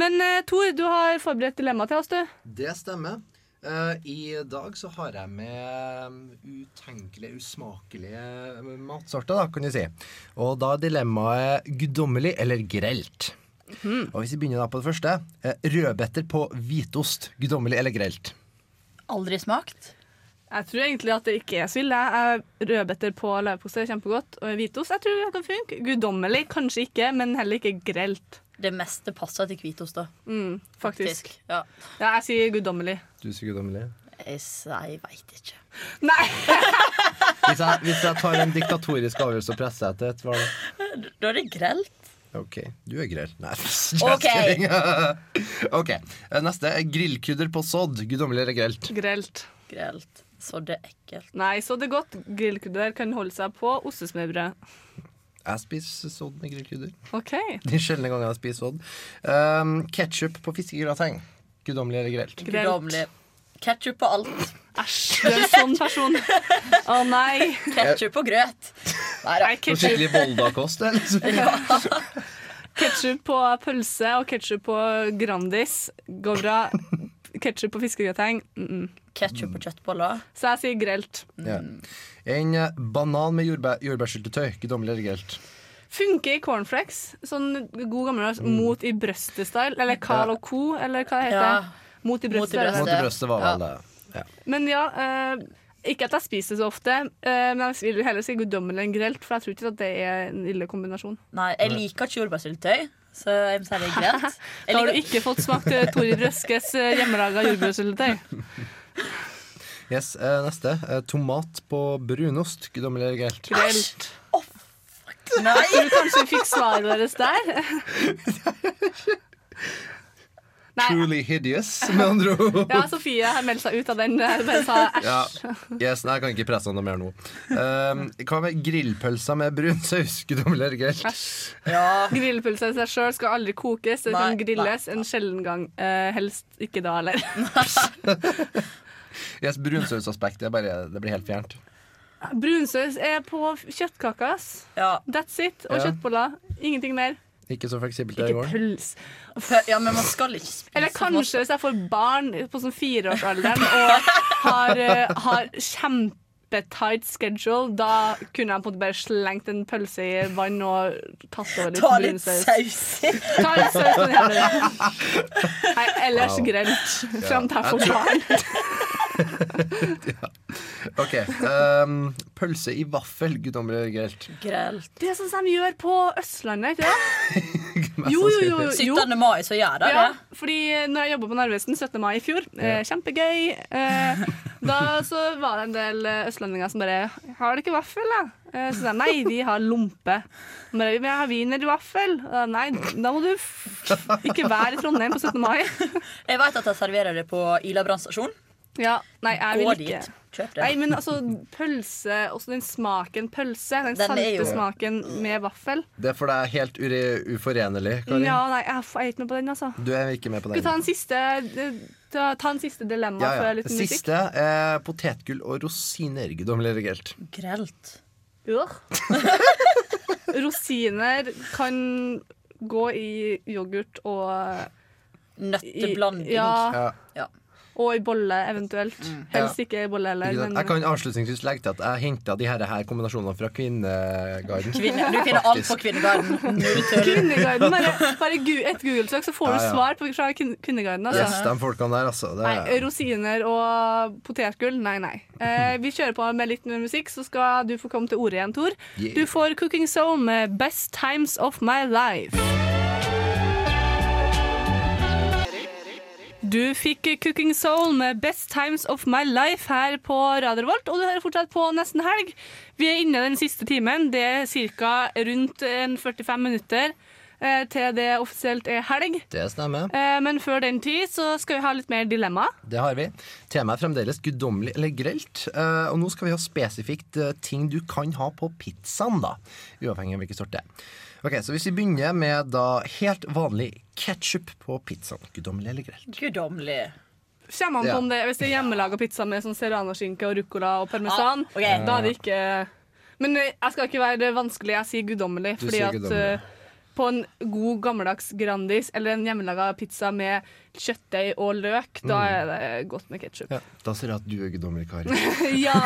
men eh, Tor, du har forberedt dilemma til oss, du. Det stemmer. Eh, I dag så har jeg med um, utenkelige, usmakelige matsorter, da, kan du si. Og da er dilemmaet guddommelig eller grelt. Og hvis vi begynner da på det første. eh, Rødbeter på hvitost. Guddommelig eller grelt? Aldri smakt. Jeg tror egentlig at det ikke er så ille. Jeg- Rødbeter på leverpostei er kjempegodt. Og hvitost jeg tror det kan funke. Guddommelig kanskje ikke, men heller ikke grelt. Det meste passer til hvitost, da. Mm, faktisk. Ja. Ja, jeg sier guddommelig. Du sier guddommelig? Jeg, jeg veit ikke. Nei! Hvis jeg, hvis jeg tar en diktatorisk avgjørelse og presser etter et, hva er det? Da er det grelt. OK, du er grell. Nei, Ok. just. OK. eh, Neste. er Grillkrydder på sodd. Guddommelig eller grelt? Grelt. Grelt. Så det er ekkelt. Nei, så det er godt. Grillkrydder kan holde seg på ostesmørbrød. Jeg spiser sodd med grillkrydder. OK. De sjeldne gangene jeg spiser sodd. Um, Ketsjup på fiskegrateng. Guddommelig eller grelt? Grelt. Ketchup på alt. Æsj, du er en sånn person. Å nei. Ketchup på grøt. Nei skikkelig Volda-kost, eller? Ketsjup på pølse og ketsjup på Grandis går bra. Ketsjup på fiskegrateng. Mm -mm. Ketsjup på kjøttboller. Så jeg sier grelt. Ja. En eh, banan med jordbær, jordbærsyltetøy. Guddommelig eller grelt? Funker i cornflakes. Sånn god gammeldags Mm. mot i brøstet-style. Eller Carl Ja. og Co., eller hva det heter. Ja. Mot i brøstet. Mot i brøstet var vel det. Ja. Men ja, eh, ikke at jeg spiser så ofte, eh, men jeg vil heller si guddommelig enn grelt, for jeg tror ikke at det er en ille kombinasjon. Nei, jeg liker ikke jordbærsyltetøy, så jeg må si det er greit. Jeg Da har du ikke fått smakt eh, Tori Røskes eh, hjemmelaga jordbærsyltetøy. Yes, eh, neste. Tomat på brunost. Guddommelig eller grelt? Grelt. Nei! Tror du kanskje vi fikk svaret deres der? Nei. Truly hideous, med andre ord. Ja, Sofie har meldt seg ut av den. Bare sa æsj. Ja. Yes, nei, jeg kan ikke presse noe mer nå. Um, hva med grillpølser med brun saus? Guddommelig eller grelt? Æsj. Grillpølse i seg sjøl skal aldri kokes. Det kan grilles en sjelden gang. Uh, helst ikke da heller. Yes, Brunsausaspektet er bare Det blir helt fjernt. Brunsaus er på kjøttkaker. Ja. That's it. Og Ja. kjøttboller. Ingenting mer. Ikke så fleksibelt Ikke gården. Ja, men man skal ikke spise Eller kanskje hvis jeg får barn på sånn fireårsalderen og har, eh, har kjempetight schedule, da kunne jeg på en måte bare slengt en pølse i vann og tatt over litt Ta litt brunsaus. saus. Ta litt saus på den hele. Nei, ellers Wow. grelt. Fram til jeg får tror- OK. Um, pølse i vaffel. Guddommelig eller grelt? Grelt. Det er sånn som de gjør på Østlandet, ikke det? Jo, jo, jo. jo. 17. mai så gjør det Ja, fordi når jeg jobba på Narvesen 17. mai i fjor, eh, kjempegøy, eh, da så var det en del eh, østlendinger som bare 'Har dere ikke vaffel, da?' Eh, så sa jeg nei, vi har lompe. Men jeg har wienervaffel. Nei, da må du ikke være i Trondheim på 17. mai. Jeg vet at de serverer det på Ila brannstasjon. Ja, nei, jeg vil Gå ikke. dit. Kjøp det. Nei, men altså, pølse, også den smaken pølse, den, Den salte er jo- smaken med vaffel. Det er for deg helt ure uforenlig, Kari. Ja, nei, jeg er ikke med på den, altså. Du er ikke med på Skal vi den. ta en siste, ta, ta en siste dilemma Ja, ja. før litt musikk? Siste er potetgull og rosiner. Guddommelig eller grelt? Grelt. Ja. Rosiner kan gå i yoghurt og Nøtteblanding. I, ja, Ja. Ja. Og i bolle eventuelt. Helst ikke i bolle heller. Men Jeg kan avslutningsvis legge til at jeg henta de her, her kombinasjonene fra Kvinneguiden. Kvinne, du finner alt på Kvinneguiden. Kvinneguiden, bare, bare et Google-søk, så får du Ja, ja. svar på fra Kvinneguiden. Altså. Yes, de folkene der, altså. Det Nei, er, rosiner og potetgull, nei, nei. Eh, vi kjører på med litt mer musikk, så skal du få komme til ordet igjen, Tor. Yeah. Du får Cooking Soul med 'Best Times of My Life'. Du fikk Cooking Soul med 'Best Times of My Life' her på Radio Volt, og du hører fortsatt på Nesten Helg. Vi er inne den siste timen. Det er ca. rundt 45 minutter eh, til det offisielt er helg. det stemmer. Eh, Men før den tid så skal vi ha litt mer dilemma. Det har vi. Temaet er fremdeles guddommelig eller grelt. Eh, og nå skal vi ha spesifikt ting du kan ha på pizzaen, da. Uavhengig av hvilken sort det er. Ok, Så hvis vi begynner med da helt vanlig ketsjup på pizzaen. Guddommelig eller grelt? Guddommelig. Kommer an på Ja. om det, Hvis det er hjemmelaga pizza med sånn serranoskinke og ruccola og parmesan, Ah, okay. da er det ikke Men jeg skal ikke være vanskelig, jeg sier guddommelig. Du Fordi sier at guddommelig. eh, på en god gammeldags Grandis eller en hjemmelaga pizza med kjøttdeig og løk, da er det godt med ketsjup. Mm. Ja, Da sier jeg at du er guddommelig, Kari. Ja!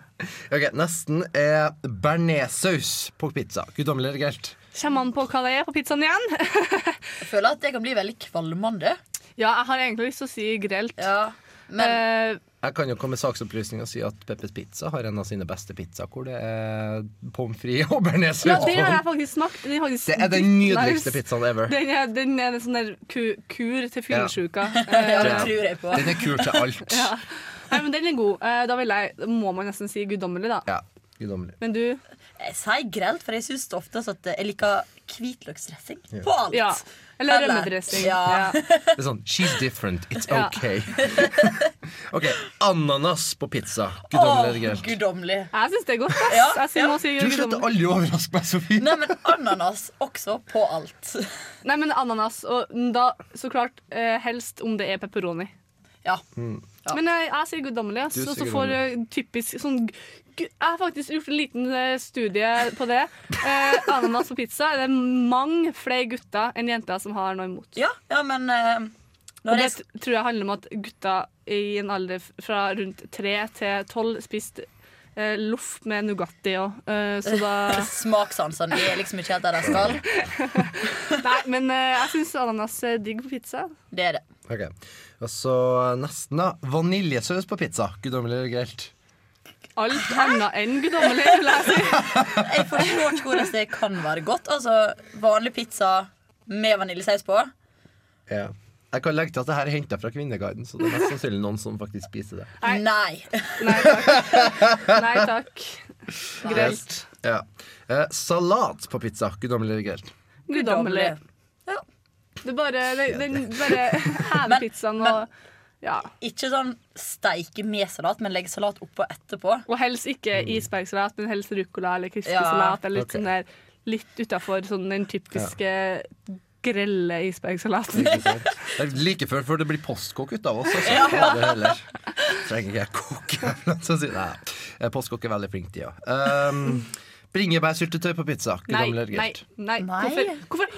Ok, Nesten er bearnéssaus på pizza. Guddommelig eller grelt? Kommer an på hva det er på pizzaen igjen. Jeg føler at det kan bli veldig kvalmende. Ja, jeg har egentlig lyst til å si grelt. Ja, men Eh, Jeg kan jo komme med saksopplysning og si at Peppes Pizza har en av sine beste pizzaer, hvor det er pommes frites og bearnés. ja, det har jeg faktisk smakt. Den faktisk Det er den nydeligste pizzaen ever. Den er, den er en sånn der ku, kur til fyllesyka. ja, det Ja. tror jeg på. Den er kur til alt. Ja. Nei, men den er god. Eh, Da vil jeg, må man nesten si guddommelig, da. Ja, guddommelig. Men du Jeg sier grelt, for jeg syns ofte at jeg liker hvitløksdressing på alt. Ja. Eller Eller- rømmedressing. Ja. Det er sånn She's different. It's Ja. okay. OK. Ananas på pizza. Guddommelig eller grelt? Guddommelig. Jeg syns det er godt. ass. Ja, Jeg sier si Du slutter aldri å overraske meg, Sofie. Nei, men ananas også på alt. Nei, men ananas, og da så klart eh, helst om det er pepperoni. Ja. Ja. Men jeg, jeg sier guddommelig. ass. Du Og sier så får eh, typisk sånn gu- Jeg har faktisk gjort en liten eh, studie på det. Eh, ananas på pizza er det mange flere gutter enn jenter som har noe imot. Ja, ja men eh, Og det t- tror jeg handler om at gutter i en alder f- fra rundt tre til tolv spiste eh, loff med Nugatti òg. Eh, så da Smakssansene er liksom ikke helt der de skal. Nei, men eh, jeg syns ananas er digg på pizza. Det er det. Ok, Og så nesten, da. Vaniljesaus på pizza. Guddommelig eller grelt? Alt annet enn guddommelig, vil jeg si. Jeg forstår ikke hvordan det kan være godt. Altså, Vanlig pizza med vaniljesaus på. Ja. Jeg kan legge til at det her er henta fra Kvinneguiden, så det er mest sannsynlig noen som faktisk spiser det. Nei. Nei takk. Nei takk. Grelt. Ja. Eh, salat på pizza. Guddommelig eller grelt? Guddommelig. Det bare, den bare hever pizzaen og ja. Ikke sånn steike med salat, men legge salat oppå etterpå. Og helst ikke isbergsalat, men helst ruccola eller crispy Ja. Eller litt okay. sånn der Litt utafor sånn den typiske grelle isbergsalaten. Det er like før, før det blir postkokk ut av oss. Altså. Ja. Ja. Det heller. Trenger ikke jeg koke. Postkokk er veldig flink til, ja. Um, Bringebærsyltetøy på pizza. Nei, nei, nei. Nei. Hvorfor? hvorfor?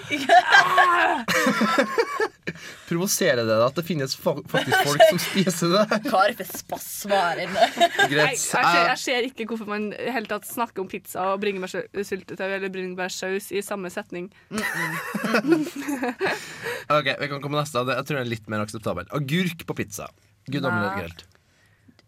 Provoserer det deg at det finnes faktisk folk som spiser det? Spasmer inne. Nei, Greit. jeg, ser, jeg ser ikke hvorfor man helt tatt snakker om pizza og bringebærsyltetøy eller bringebærsaus i samme setning. Ok, Vi kan komme neste. Jeg tror det er litt mer akseptabel. Agurk på pizza. Eller Nei.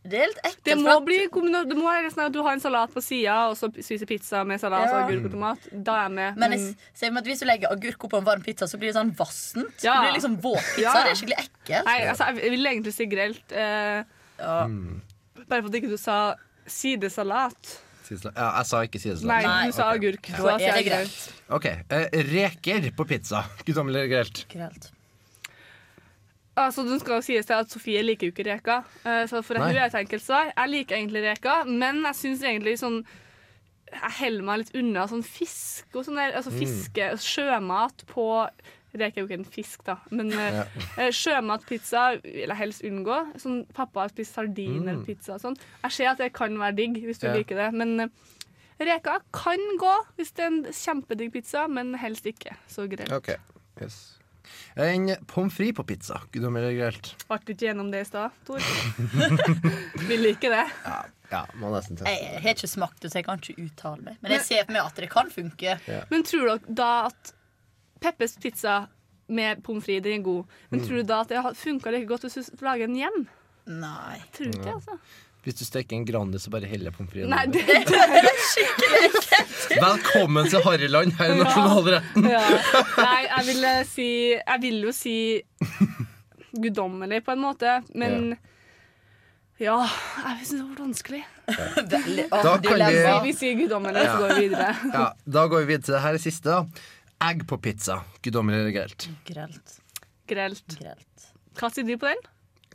Det er litt ekkelt. Det må bli det må være sånn at du har en salat på sida, og så spiser pizza med salat Ja. og agurk og tomat. Da er jeg med. Men jeg ser at hvis du legger agurk oppå en varm pizza, så blir det sånn vassent. Ja. Det blir liksom våt pizza. Ja. Det er skikkelig ekkelt. Nei, altså, jeg vil egentlig si grelt. Eh, Ja. bare for at ikke du sa sidesalat. Sidesalat. Ja, jeg sa ikke sidesalat. Nei, du sa okay. agurk. Da Så er sier det jeg grelt. Ok, eh, Reker på pizza. Guddommelig eller grelt? Grelt. Altså, den skal jo sies til at Sofie liker jo ikke reker. Eh, så for Nei. hun er et enkelt svar. Jeg liker egentlig reker, men jeg syns egentlig sånn Jeg holder meg litt unna sånn fisk og sånn der. Altså Mm. fiske, sjømat på Reker er jo ikke en fisk, da, men eh, Ja. eh, sjømatpizza vil jeg helst unngå. Sånn, pappa har spist sardinerpizza og sånn. Jeg ser at det kan være digg hvis du Mm. Ja. liker det, men reka reker kan gå hvis det er en kjempedigg pizza, men helst ikke. Så greit. Ok, yes. En pommes frites på pizza. Grelt? Ble du ikke gjennom det i stad, Tor? Vi liker det. Ja, ja må nesten teste Jeg har ikke smakt det, så jeg kan ikke uttale meg. Men jeg ser for meg at det kan funke. Men tror dere da at Peppes pizza med pommes frites den er god, men Mm. tror du da at det funka like godt hvis du lager den hjem? Nei. Tror ikke altså. Hvis du steker en Grandi, så bare heller pommes frites Nei, det, det, skikkelig det, Velkommen til Harryland her i nasjonalretten! ja. Nei, jeg vil eh, si Jeg vil jo si guddommelig, på en måte, men ja, jeg syns det var vanskelig. Veldig. Da kan vi- Vi, vi sier guddommelig, så går vi videre. Ja, da går vi videre til det her er siste. da Egg på pizza. Guddommelig eller grelt? Grelt. Grelt. Grelt. Hva sier du på den?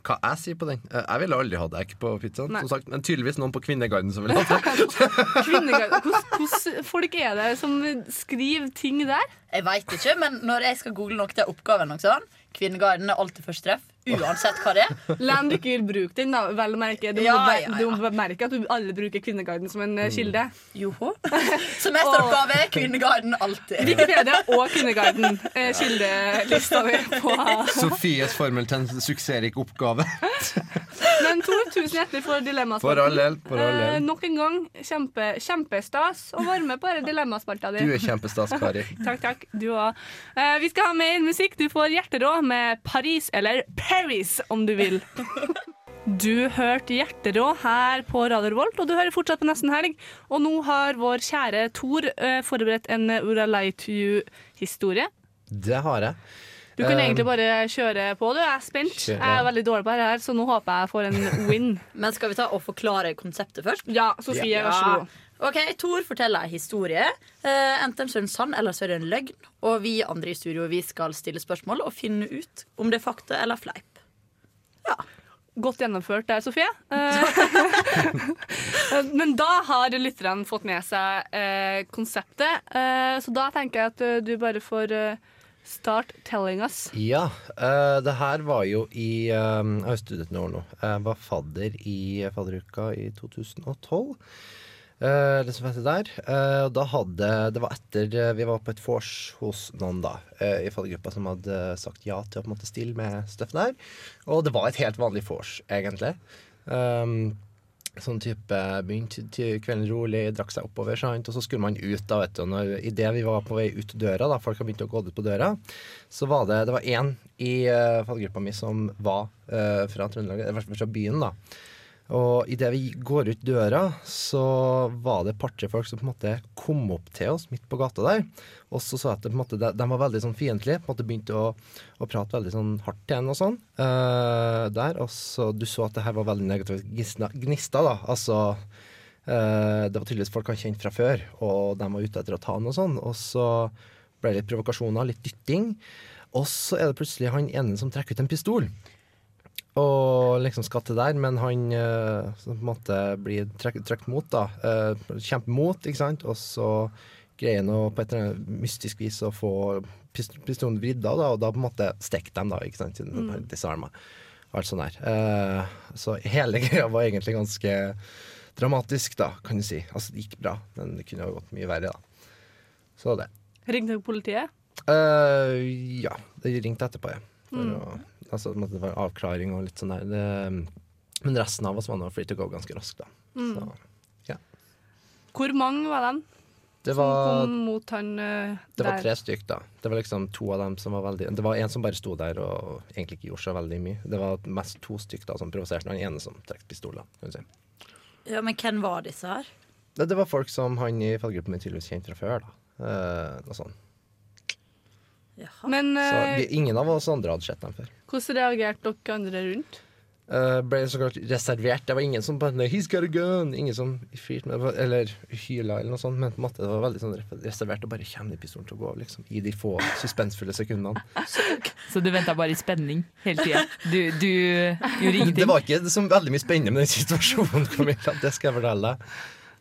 Hva jeg sier på den? Eh, Jeg ville aldri hatt egg på pizzaen. Nei. Som sagt, men tydeligvis noen på Kvinneguiden som vil ha det. Hvordan folk er det som skriver ting der? Jeg veit ikke, men når jeg skal google noe til oppgaven, og sånn, Kvinneguiden er alltid første treff. Uansett hva det er. Land du ikke vil bruke den, da, vel å merke. Du Ja, må, ja, ja. du må merke at du aldri bruker Kvinneguiden som en eh, kilde. Joho. Semesteroppgave, Kvinneguiden alltid. Wikipedia og Kvinneguiden. Eh, kildelista mi på Sofies formel til en suksessrik oppgave. Men Tor, tusen hjertelig for dilemmaspalten. Eh, nok en gang kjempe, kjempestas å være med på denne dilemmaspalta di. Du er kjempestas, Kari. Takk, takk. Du òg. Eh, vi skal ha mer musikk. Du får hjerterå med Paris, eller Paris, om du vil. Du hørte Hjerterå her på Radio Revolt, og du hører fortsatt på Nesten Helg. Og nå har vår kjære Tor eh, forberedt en Ura I Lie to You-historie. Det har jeg. Du kan Um, egentlig bare kjøre på, du. Jeg er spent. Kjører. Jeg er veldig dårlig på det her, så nå håper jeg jeg får en win. Men skal vi ta og forklare konseptet først? Ja, Sofie, vær så god. Ok, Tor forteller en historie. Eh, enten så er den sann, eller så er det en løgn. Og vi andre i studio vi skal stille spørsmål og finne ut om det er fakta eller fleip. Ja. Godt gjennomført der, Sofie. Eh, Men da har lytterne fått med seg eh, konseptet, eh, så da tenker jeg at eh, du bare får eh, start telling us. Ja. eh, det her var jo i Jeg har studert noen år nå. Jeg var fadder i fadderuka i 2012. Eh, det som heter der. Uh, da hadde Det var etter uh, vi var på et vors hos noen, da, i fallgruppa, som hadde sagt ja til å på en måte stille med stuff der. Og det var et helt vanlig vors, egentlig. Um, sånn type begynte kvelden rolig, drakk seg oppover, sant? og så skulle man ut. da, vet du. Når, Idet vi var på vei ut døra, da, folk har begynt å gå ut på døra, så var det det var én i uh, fallgruppa mi som var fra Trøndelag, fra byen. da. Og idet vi går ut døra, så var det et par-tre folk som på en måte kom opp til oss midt på gata der. Og så sa at det, på en måte, de, var veldig sånn fiendtlige. På en måte begynte å, å prate veldig sånn hardt til en og sånn. Uh, der. Og så du så at det her var veldig negative gnister, da. Altså uh, Det var tydeligvis folk han kjente fra før, og de var ute etter å ta han og sånn. Og så ble det litt provokasjoner, litt dytting. Og så er det plutselig han ene som trekker ut en pistol. Og liksom skal til der, men han uh, på en måte blir trukket mot, da. Uh, kjemper mot, ikke sant. Og så greier han på et eller annet mystisk vis å få pist pistolen vridd av, da, og da på en måte stikker dem, da, ikke sant. Siden Mm. de disarmer. og Alt sånn der. Uh, så hele greia var egentlig ganske dramatisk, da, kan du si. Altså, det gikk bra, men det kunne ha gått mye verre, da. Så det. Ringte du politiet? Uh, ja, det ringte etterpå, ja. For Mm. å, altså, det var avklaring og litt sånn der. Det, men resten av oss var nå free to go ganske raskt, da. Mm. Så, ja. Hvor mange var de Det som var, kom mot han eh, det var tre stykk, da. Det var liksom to av dem som var veldig Det var en som bare sto der og egentlig ikke gjorde så veldig mye. Det var mest to stykk da som provoserte. Han ene som trakk pistoler, si. Ja, Men hvem var disse her? Det, det var folk som han i fallgruppen min tydeligvis kjente fra før, da. Eh, noe sånt. Men Så eh, vi, ingen av oss andre hadde sett dem før. hvordan reagerte dere andre rundt? Eh, ble så klart reservert. Det var ingen som bare He's got a gun! Ingen som fyrte med Eller hyla eller noe sånt. Men på en måte det var veldig sånn reservert. Og bare kommer den pistolen til å gå av, liksom. I de få suspensfulle sekundene. Så du venta bare i spenning hele tida? Du, du gjorde ingenting? Det var ikke så veldig mye spennende med den situasjonen, Camilla. Det skal jeg fortelle deg.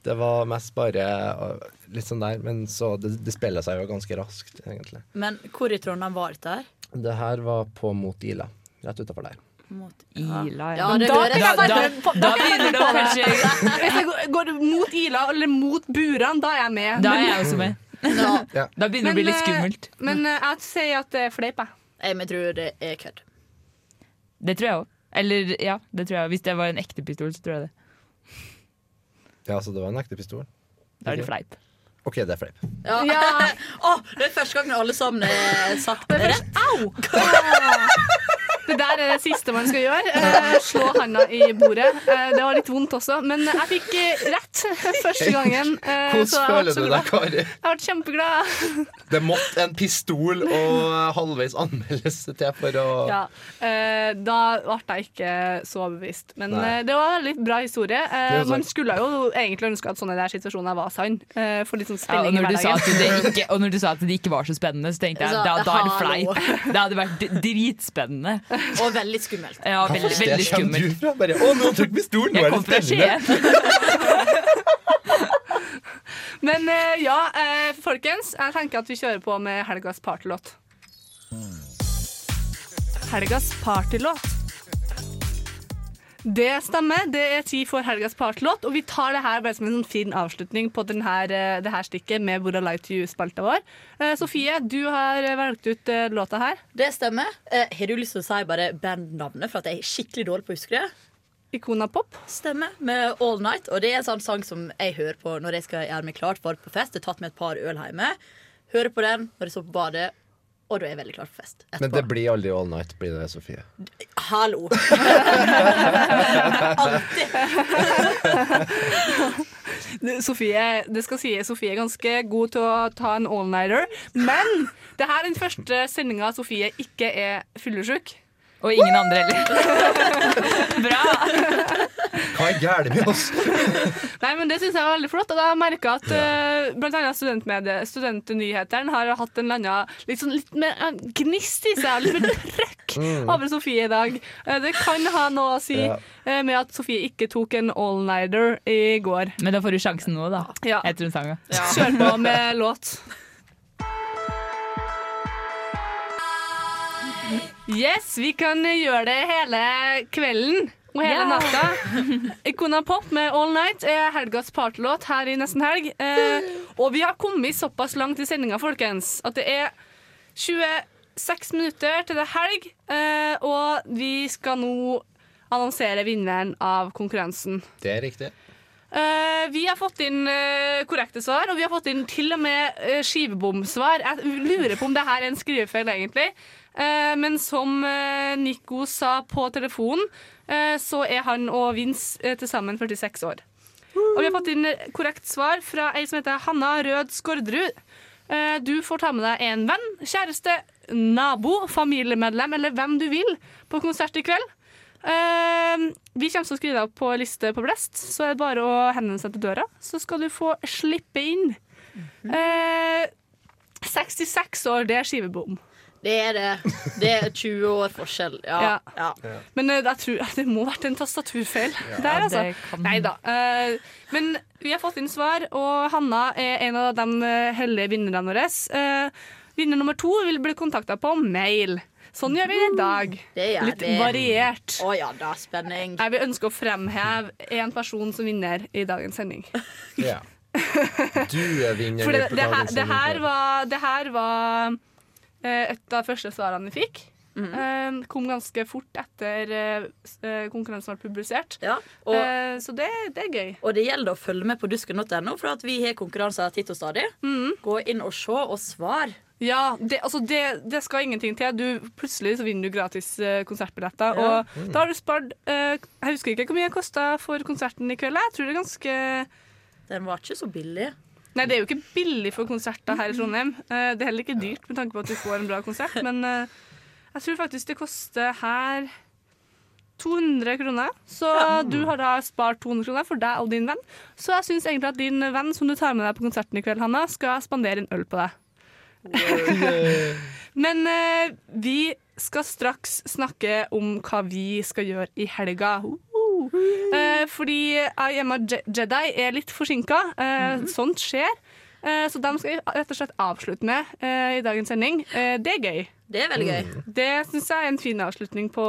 Det var mest bare uh, litt sånn der. Men så det, det spiller seg jo ganske raskt, egentlig. Men hvor i Trondheim var dette her? Det her var på Mot Ila. Rett utafor der. Mot Ila, ja. ja det da da, da- da begynner det å kanskje- Hvis jeg går- går mot Ila eller mot Buran, da er jeg med. Da er jeg også med. Ja. Da begynner det å bli litt eh, skummelt. Men eh, jeg sier at det er fleip, jeg. Jeg tror det er kødd. Det tror jeg òg. Eller ja, det tror jeg. Hvis det var en ekte pistol, så tror jeg det. Ja, så det var en ekte pistol? Da er det fleip. OK, det er fleip. Ja. Å, det er første gangen alle sammen har sagt det rett. Au! Det der er det siste man skal gjøre. Eh, slå handa i bordet. Eh, det var litt vondt også, men jeg fikk eh, rett første gangen. eh, Hvordan føler du deg, Kari? Jeg ble kjempeglad. Det måtte en pistol og halvveis anmeldelse til for å Ja, eh, da ble jeg ikke så overbevist. Men Nei. det var en litt bra historie. Man skulle jo egentlig ønske at sånne der situasjoner var sann. Eh, for litt sånn Ja, og, i når du sa at det hverdagen. ikke, og når du sa at det ikke var så spennende, så tenkte jeg Så, da, da er det fleip. Det hadde vært dritspennende. Og veldig skummelt. Ja, veldig, veldig skummelt. du fra? Bare, å, nå tok vi stolen! Nå er det spennende! Men eh, ja, eh, folkens, jeg tenker at vi kjører på med helgas partylåt. Helgas partylåt. Det stemmer. Det er tid for helgas partylåt, og vi tar det her bare som en sånn fin avslutning på denne, eh, det her stikket med Hvor Alive to You-spalta vår. Eh, Sofie, du har eh, valgt ut eh, låta her. Det stemmer. Eh, har du lyst til å si bare bandnavnet, for at jeg er skikkelig dårlig på å huske det? Ikona Pop. Stemmer. Med All Night. Og det er en sånn sang som jeg hører på når jeg skal gjøre meg klart for på fest. Jeg har tatt med et par øl hjemme. Hører på den når jeg står på badet, og du er veldig klar for fest. Etterpå. Men det blir aldri all night, blir det, Sofie? Hallo! Sofie, det skal sies, Sofie er ganske god til å ta en all-nighter, men det her er den første sendinga Sofie ikke er fyllesyk. Og ingen andre heller. Bra! Hva er gærent med oss? Nei, men Det syns jeg var veldig flott. Og da har jeg merka at uh, annet studentmedie- har hatt en eller annen litt, sånn, litt mer uh, gnist i seg, litt mer trøkk Mm. over Sofie i dag. Uh, det kan ha noe å si Ja. uh, med at Sofie ikke tok en all-nighter i går. Men da får du sjansen nå, da. Ja. Etter en sangen. Ja. Kjør på med låt. Yes, vi kan gjøre det hele kvelden. og hele yeah. natta. Ikona Pop med All Night er helgas partylåt her i Nesten Helg. Eh, og vi har kommet såpass langt i sendinga, folkens, at det er 26 minutter til det er helg. Eh, og vi skal nå annonsere vinneren av konkurransen. Det er riktig. Eh, vi har fått inn eh, korrekte svar, og vi har fått inn til og med uh, skivebomsvar. Jeg lurer på om det her er en skrivefeil, egentlig. Men som Nico sa på telefonen, så er han og Vince uh, til sammen 46 år. Og vi har fått inn korrekt svar fra ei som heter Hanna Rød Skårderud. Du får ta med deg en venn, kjæreste, nabo, familiemedlem eller hvem du vil på konsert i kveld. Eh, vi kommer til å skrive deg opp på liste på Blest, så er det bare å henvende seg til døra. Så skal du få slippe inn. Eh, 66 år, det er skivebom. Det er det. Det er 20 år forskjell. Ja. ja. Men eh, jeg tror det må ha vært en tastaturfeil Ja, der, altså. kan- Nei da. Eh, men vi har fått inn svar, og Hanna er en av de eh, heldige vinnerne våre. Eh, vinner nummer to vil bli kontakta på mail. Sånn gjør vi i dag. Det gjør Litt vi. variert. Å ja da, spenning. Jeg vil ønske å fremheve en person som vinner i dagens sending. Ja. Du er vinner For det, på det, her, dagens det, her sending. var, det her var eh, et av første svarene vi fikk. Mm. kom ganske fort etter eh, konkurransen ble publisert. og- Eh, så det, det er gøy. Og det gjelder å følge med på dusken.no, for at vi har konkurranser titt og stadig. Gå inn og se og svar. Ja, det, altså det, det skal ingenting til. Du, plutselig så vinner du gratis eh, konsertbilletter. Ja. Og da har du spart uh, Jeg husker ikke hvor mye det kosta for konserten i kveld. Jeg tror det er ganske Den var ikke så billig. Nei, det er jo ikke billig for konserter her i Trondheim. Uh, det er heller ikke dyrt med tanke på at du får en bra konsert, men uh, jeg tror faktisk det koster her 200 kroner. Så du har da spart 200 kroner for deg og din venn. Så jeg syns egentlig at din venn som du tar med deg på konserten i kveld, Hanna, skal spandere en øl på deg. Men eh, vi skal straks snakke om hva vi skal gjøre i helga. Uh. Eh, fordi I Am a Je- Jedi er litt forsinka. Eh, Sånt skjer. Eh, så dem skal vi rett og slett avslutte med eh, i dagens sending. Eh, det er gøy. Det er veldig gøy. Det syns jeg er en fin avslutning på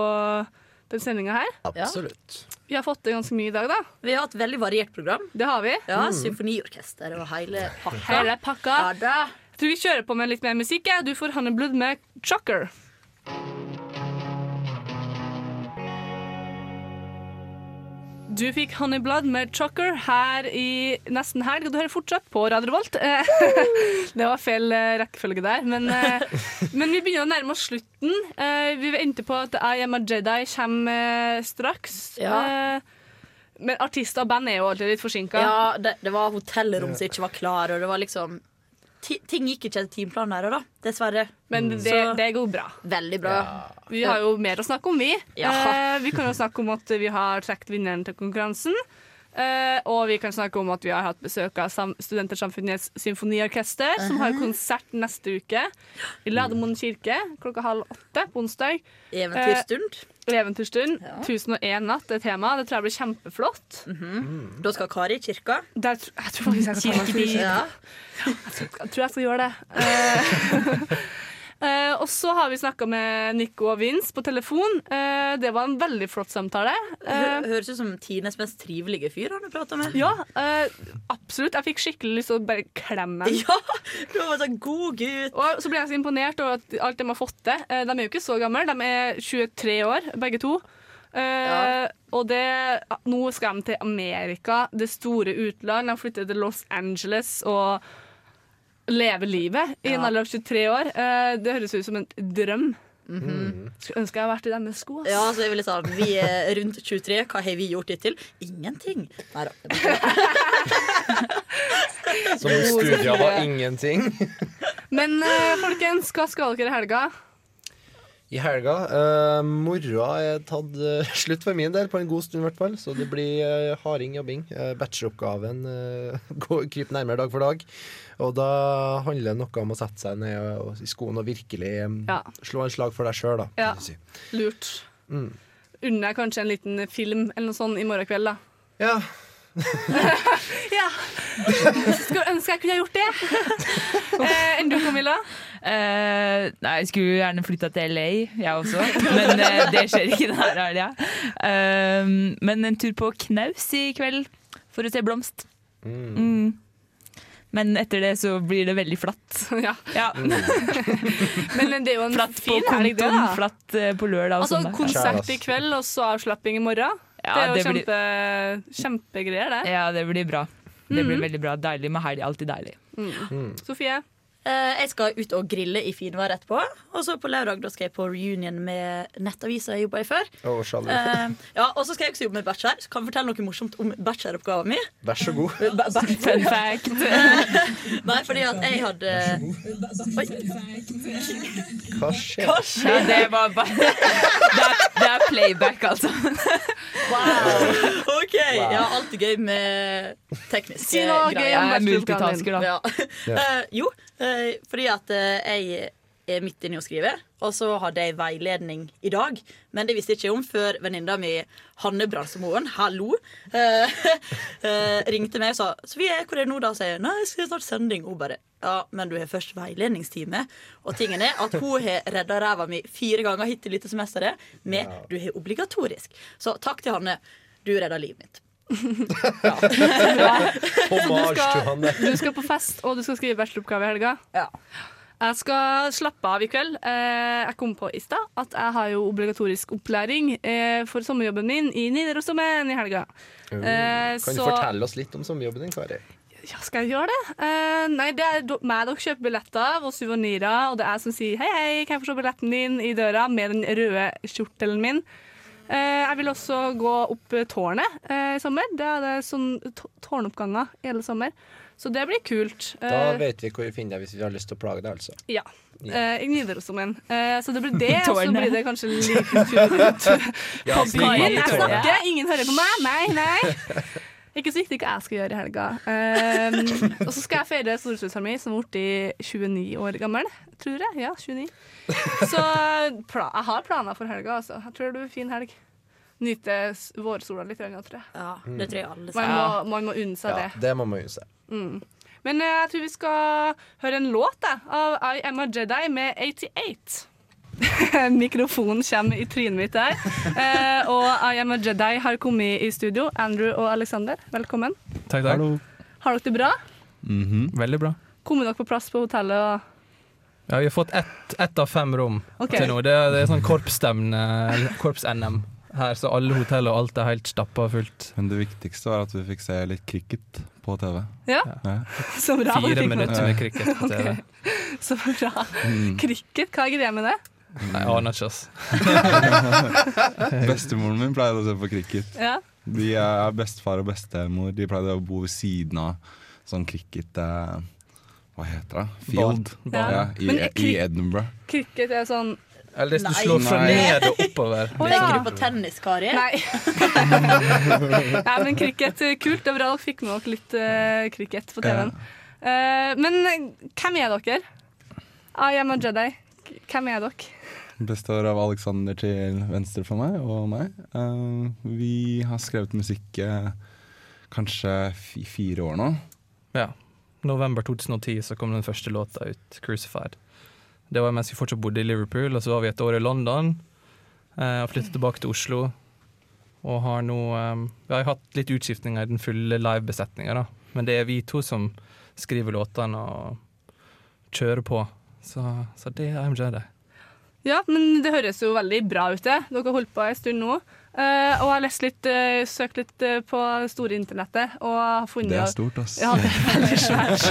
den sendinga her. Absolutt. Vi har fått til ganske mye i dag, da. Vi har hatt veldig variert program. Det har vi. Ja, Mm. Symfoniorkester og hele pakka. Hele pakka. Ja da. Tror vi kjører på med litt mer musikk. Du får Honey Blood med Chocker. Du fikk Honey Blood med Chocker her i nesten helg, og du hører fortsatt på Radio Revolt. Eh, det var feil eh, rekkefølge der, men, eh, men vi begynner å nærme oss slutten. Vi venter på at I Am a Jedi kommer straks. Ja. Men artister og band er jo alltid litt forsinka. Ja, det, det var hotellrom som ikke var klar, og det var liksom Ting gikk ikke etter teamplanen her, da. Dessverre. Men det, Så- det går bra. Veldig bra. Vi har jo mer å snakke om, vi. Ja. Eh, vi kan jo snakke om at vi har trukket vinneren til konkurransen. Eh, og vi kan snakke om at vi har hatt besøk av Studentersamfunnets symfoniorkester, som har konsert neste uke i Lademoen kirke klokka halv åtte på onsdag. Eventyrstund. Eh, eventyrstund. 1001 natt er tema. Det tror jeg blir kjempeflott. Da skal Kari i kirka. Der, jeg tror faktisk jeg skal. Ja. Jeg tror jeg skal gjøre det. Eh, eh, og så har vi snakka med Nico og Vince på telefon. Eh, det var en veldig flott samtale. Eh, Hø- Høres ut som Tines mest trivelige fyr han har prata med. ja, eh, absolutt. Jeg fikk skikkelig lyst til å bare klemme ham. Ja, du var så god gutt. Og så ble jeg så imponert over at alt de har fått til. Eh, de er jo ikke så gamle, de er 23 år begge to. Ja. Og det, nå skal de til Amerika, det store utland. De flytter til Los Angeles og lever livet i en alder av 23 år. Eh, det høres ut som en drøm. Skulle ønske jeg hadde vært i deres sko. Ja, så jeg ville sagt, Vi er rundt 23. Hva har vi gjort hittil? Ingenting. Nei da. Som om studia var ingenting. Men eh, folkens, hva skal dere i helga? I helga uh, Moroa er tatt uh, slutt for min del, på en god stund i hvert fall. Så det blir uh, harding jobbing. Uh, Bacheloroppgaven uh, går- kryper nærmere dag for dag. Og da handler det noe om å sette seg ned og, i skoene og virkelig um, Ja. slå en slag for deg sjøl, da. Ja, si. lurt. Mm. Unner jeg kanskje en liten film eller noe sånt i morgen kveld, da. Ja. ja. Skulle ønske jeg kunne gjort det. Enn du, Camilla? Eh, nei, jeg skulle gjerne flytta til LA, jeg også. Men uh, det skjer ikke denne helga. Uh, men en tur på knaus i kveld for å se blomst. Mm. Men etter det så blir det veldig flatt. Ja. Mm. Men det er jo en Flatt på fin helg, det. da. flatt eh, på lørdag og Altså søndag. konsert i kveld, og så avslapping i morgen. Ja, det er jo det blir- kjempegreier, det. Ja, det blir bra. Det blir Mhm. veldig bra. Deilig med helg. Alltid deilig. Mm. Sofie? Eh, jeg skal ut og grille i finvær etterpå. Og så på lørdag da skal jeg på reunion med nettavisa jeg jobba i før. Oh. Eh, ja, og så skal jeg også jobbe med bachelor. Så kan jeg fortelle noe morsomt om bacheloroppgaven min. Vær så god. Ba- ba- Fun fact. Nei, fordi at jeg hadde Oi. Hva skjer? Hva Ja, skjer? det var bare det er, det er playback, altså. Wow. OK. Ja, alltid gøy med tekniske Si noe gøy om er da. Ja. Ja. Eh, jo, eh, fordi at eh, jeg er midt inne i å skrive, og så hadde jeg veiledning i dag. Men det visste jeg ikke om før venninna mi Hanne Bransmoen, hallo, eh, eh, ringte meg og sa 'Sofie, hvor er du nå?' da? sier jeg 'Nei, jeg skal snart sending'. Hun bare 'Ja, men du har først veiledningstime'. Og tingen er at hun har redda ræva mi fire ganger hittil dette semesteret med 'du har obligatorisk'. Så takk til Hanne. Du redda livet mitt. Hommage til Hanne. Du skal på fest, og du skal skrive bacheloroppgave i helga. Ja. Jeg skal slappe av i kveld. Eh, Jeg kom på i stad at jeg har jo obligatorisk opplæring eh, for sommerjobben min i Nidarosdomen i helga. Eh, Kan du så- fortelle oss litt om sommerjobben din, Kari? Ja, skal jeg gjøre det? Uh, nei, det er meg dere kjøper billetter av, og suvenirer, og det er jeg som sier hei, hei, kan jeg få se billetten din i døra med den røde kjortelen min. Eh, jeg vil også gå opp eh, tårnet eh, i sommer. Det er sånn tårnoppganger hele sommer. Så det blir kult. Da vet vi hvor vi finner deg hvis vi har lyst til å plage deg, altså. ja. Ja. Eh, I Nidarosdomen. Eh, så det blir det, og så blir det kanskje en liten tur ut Ja, på byen. Jeg snakker, ingen hører på meg. Nei, nei. Ikke så viktig hva jeg skal gjøre i helga. Um, og så skal jeg feire storesøsteren min, som er blitt 29 år gammel. Tror jeg. Ja, 29. Så pla jeg har planer for helga, altså. Jeg tror det blir fin helg. Nyte vårsola litt, grann, tror jeg. Ja, det tror jeg alle Man må, man må unne seg Ja, det. det må man unne seg. Mm. Men eh, jeg tror vi skal høre en låt da, av I Am A Jedi med 88. Mikrofonen kommer i trynet mitt der. Eh, og I Am A Jedi har kommet i studio. Andrew og Alexander, velkommen. Takk, takk. Har dere det bra? Mhm, Veldig bra. Kommer dere på plass på hotellet? Og Ja, vi har fått ett ett av fem rom okay. til nå. Det det er sånn korpsstevne, korps-NM her, så alle hotell og alt er helt stappa fullt. Men det viktigste var at vi fikk se litt cricket på TV. Ja, så bra. Fire minutter med. cricket på TV. Ok. Så bra. Mm. Cricket, hva er greia med det? Jeg aner ikke, ass. Bestemoren min pleide å se på cricket. Ja. De er Bestefar og bestemor De pleide å bo ved siden av sånn cricket eh, Hva heter det? Field. Bad. Ja. Ja, i, Men I Edinburgh. Cricket er sånn Eller hvis du Nei. slår fra Nei. ned og oppover. Tenker du på tennis, Kari? Nei. Nei, men cricket er kult. Det er bra dere fikk med dere litt uh, cricket på TV-en. Uh, men eh, hvem er dere? I am a Jedi. Hvem er dere? Består av Alexander til venstre for meg og meg. Uh, vi har skrevet musikk uh, kanskje i fire år nå. Ja. November 2010 så kom den første låta ut, 'Crucified'. Det var mens vi fortsatt bodde i Liverpool, og så var vi et år i London. Uh, og flyttet tilbake til Oslo. Og har nå um, Vi har hatt litt utskiftninger i den fulle livebesetninga, da. Men det er vi to som skriver låtene og kjører på. Så, så det er I'm Jedi. Ja, men det høres jo veldig bra ut, det. Dere har holdt på en stund nå. Uh, og jeg har lest litt, uh, søkt litt uh, på store internettet. Og har funnet Det er stort, ass. Ja, det er veldig svært.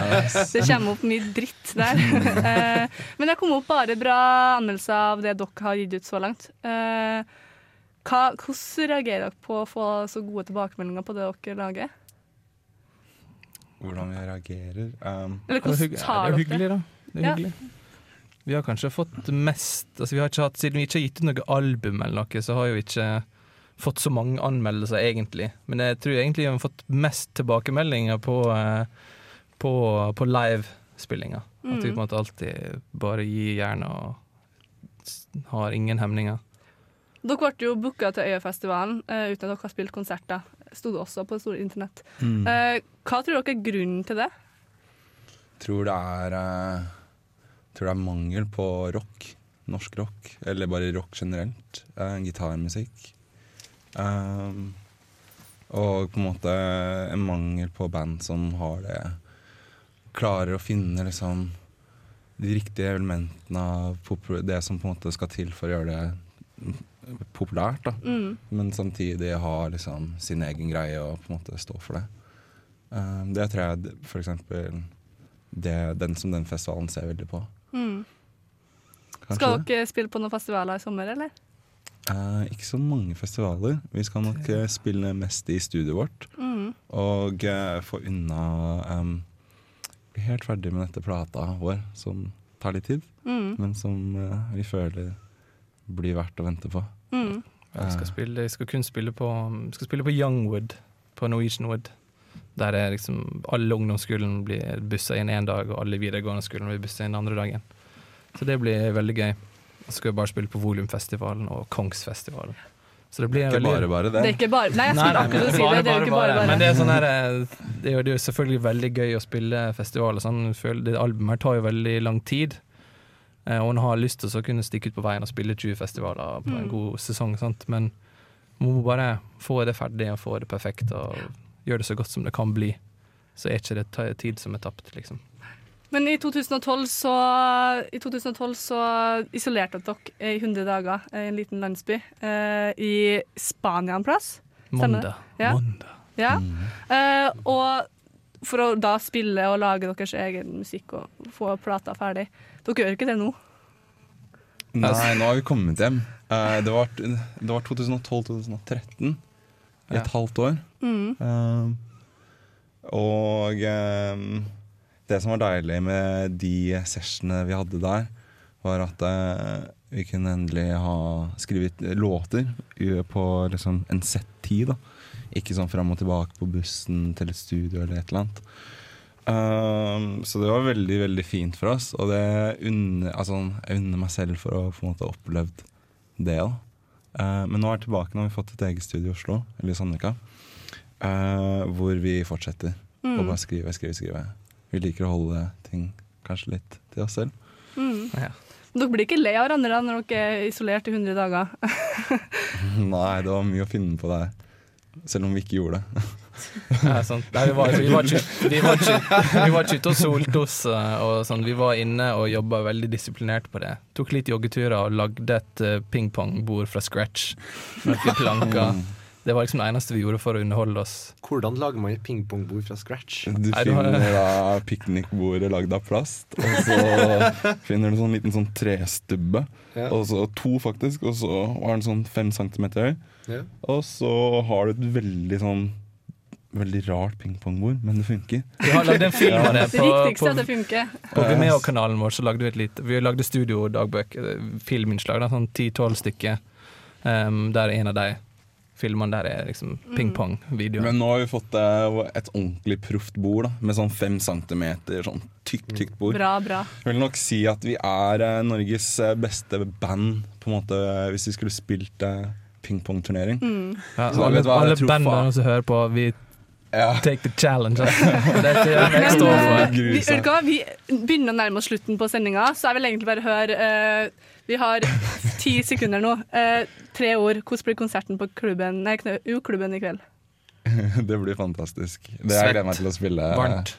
Det kommer opp mye dritt der. Eh, men det kom opp bare bra anmeldelser av det dere har gitt ut så langt. Eh, hva, hvordan reagerer dere på å få så gode tilbakemeldinger på det dere lager? Hvordan vi reagerer um, Eller hvordan Det er det er hyggelig, da. Det er Ja. Vi har kanskje fått mest altså vi har ikke hatt, Siden vi ikke har gitt ut noe album, eller noe, så har vi ikke fått så mange anmeldelser, egentlig. Men jeg tror egentlig vi har fått mest tilbakemeldinger på, eh, på, på livespillinga. At vi Mm. på en måte alltid bare gir jernet og har ingen hemninger. Dere ble jo booka til Øyafestivalen uh, uten at dere har spilt konserter. Sto det også på det store internett. Mm. Uh, hva tror dere er grunnen til det? Jeg tror det er eh, tror det er mangel på rock. Norsk rock, eller bare rock generelt. Eh, gitarmusikk. Um, og på en måte en mangel på band som har det Klarer å finne liksom de riktige elementene av det som på en måte skal til for å gjøre det populært. da Mm. Men samtidig ha liksom sin egen greie og på en måte stå for det. Um, det tror jeg for eksempel det, den som den festivalen ser veldig på. Mm. Skal det? dere spille på noen festivaler i sommer, eller? Eh, ikke så mange festivaler. Vi skal nok eh, spille mest i studioet vårt. Mm. Og eh, få unna um, Bli helt ferdig med dette plata vår, som tar litt tid. Mm. Men som eh, vi føler blir verdt å vente på. Mm. Jeg skal, spille, skal kun spille på, skal spille på Youngwood, på Norwegian Wood. Der er liksom alle ungdomsskolen blir bussa inn én dag, og alle videregående skolen blir bussa inn andre dagen. Så det blir veldig gøy. Så skal vi bare spille på Volumfestivalen og Kongsfestivalen. Så det blir Ikke veldig... bare bare det. Det er ikke bare Nei, jeg skulle akkurat si det. Det er jo ikke bare bare. Men det er, sånn her, eh, det er jo det er jo selvfølgelig veldig gøy å spille festival. og Sånn. Det albumet her tar jo veldig lang tid. Eh, Og en har lyst til å kunne stikke ut på veien og spille 20 festivaler på en Mm. god sesong. Sant? Men man må bare få det ferdig og få det perfekt og gjøre det så godt som det kan bli. Så er ikke det tid som er tapt, liksom. Men i 2012 så, i 2012 så isolerte dere i 100 dager i en liten landsby eh, i Spania en plass. Stemmer det? Ja. Monda. Ja. Eh, og for å da spille og lage deres egen musikk og få plata ferdig. Dere gjør ikke det nå? Nei, nå har vi kommet hjem. Eh, det var, det var 2012-2013. I Ja. et halvt år. Mm. Eh, og eh, det som var deilig med de sessionene vi hadde der, var at eh, vi kunne endelig ha skrevet låter på liksom en sett tid. da Ikke sånn fram og tilbake på bussen til et studio eller et eller annet. Um, så det var veldig veldig fint for oss, og det unner, altså, jeg unner meg selv for å på en måte ha opplevd det. da Uh, men nå er jeg tilbake, nå har vi fått et eget studio i Oslo, eller i Sandvika, uh, hvor vi fortsetter Mm. å bare skrive, skrive, skrive. Vi liker å holde ting kanskje litt til oss selv. Mm. Dere blir ikke lei av hverandre da når dere er isolert i 100 dager? Nei, det var mye å finne på der, selv om vi ikke gjorde det. Ja. Nei, vi, var, vi, var vi, var vi var ikke ute og solte oss. eh, Og sånn. Vi var inne og jobba veldig disiplinert på det. Tok litt joggeturer og lagde et eh, pingpongbord fra scratch. Noen planker. Mm. Det var liksom det eneste vi gjorde for å underholde oss. Hvordan lager man et pingpongbord fra scratch? Du finner da piknikbordet lagd av plast, og så finner du sånn liten sånn trestubbe. Ja. Og så to, faktisk, og så var den sånn fem centimeter høy. Ja. Og så har du et veldig sånn Veldig rart pingpongbord, men det funker. Vi har lagd en film av det. Det viktigste er at det funker. På Vimeo-kanalen vår så lagde vi et lite Vi lagde studiodagbøker, eh, filminnslag, da, sånn ti-tolv stykker. Um, der en av de filmene der er liksom pingpong-videoer. Men nå har vi fått eh, et ordentlig proft bord da, med sånn fem centimeter sånn tykt, tykt bord. Bra, bra. Jeg vil nok si at vi er eh, Norges beste band, på en måte, hvis vi skulle spilt pingpongturnering. Mm. Ja, alle alle bandene som hører på, vi take the challenge. Det er det jeg står eh, for. vi, hva, vi begynner å nærme oss slutten på sendinga, så jeg vil egentlig bare høre uh, Vi har ti sekunder nå. Uh, tre ord. Hvordan blir konserten på klubben Nei, U-klubben i kveld? det blir fantastisk. Det jeg gleder meg til å spille eh, Varmt.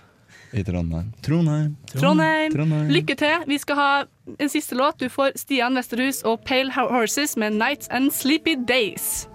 i Trondheim. Trondheim. Trondheim. Trondheim. Lykke til. Vi skal ha en siste låt. Du får Stian Westerhus og Pale Horses med 'Nights and Sleepy Days'.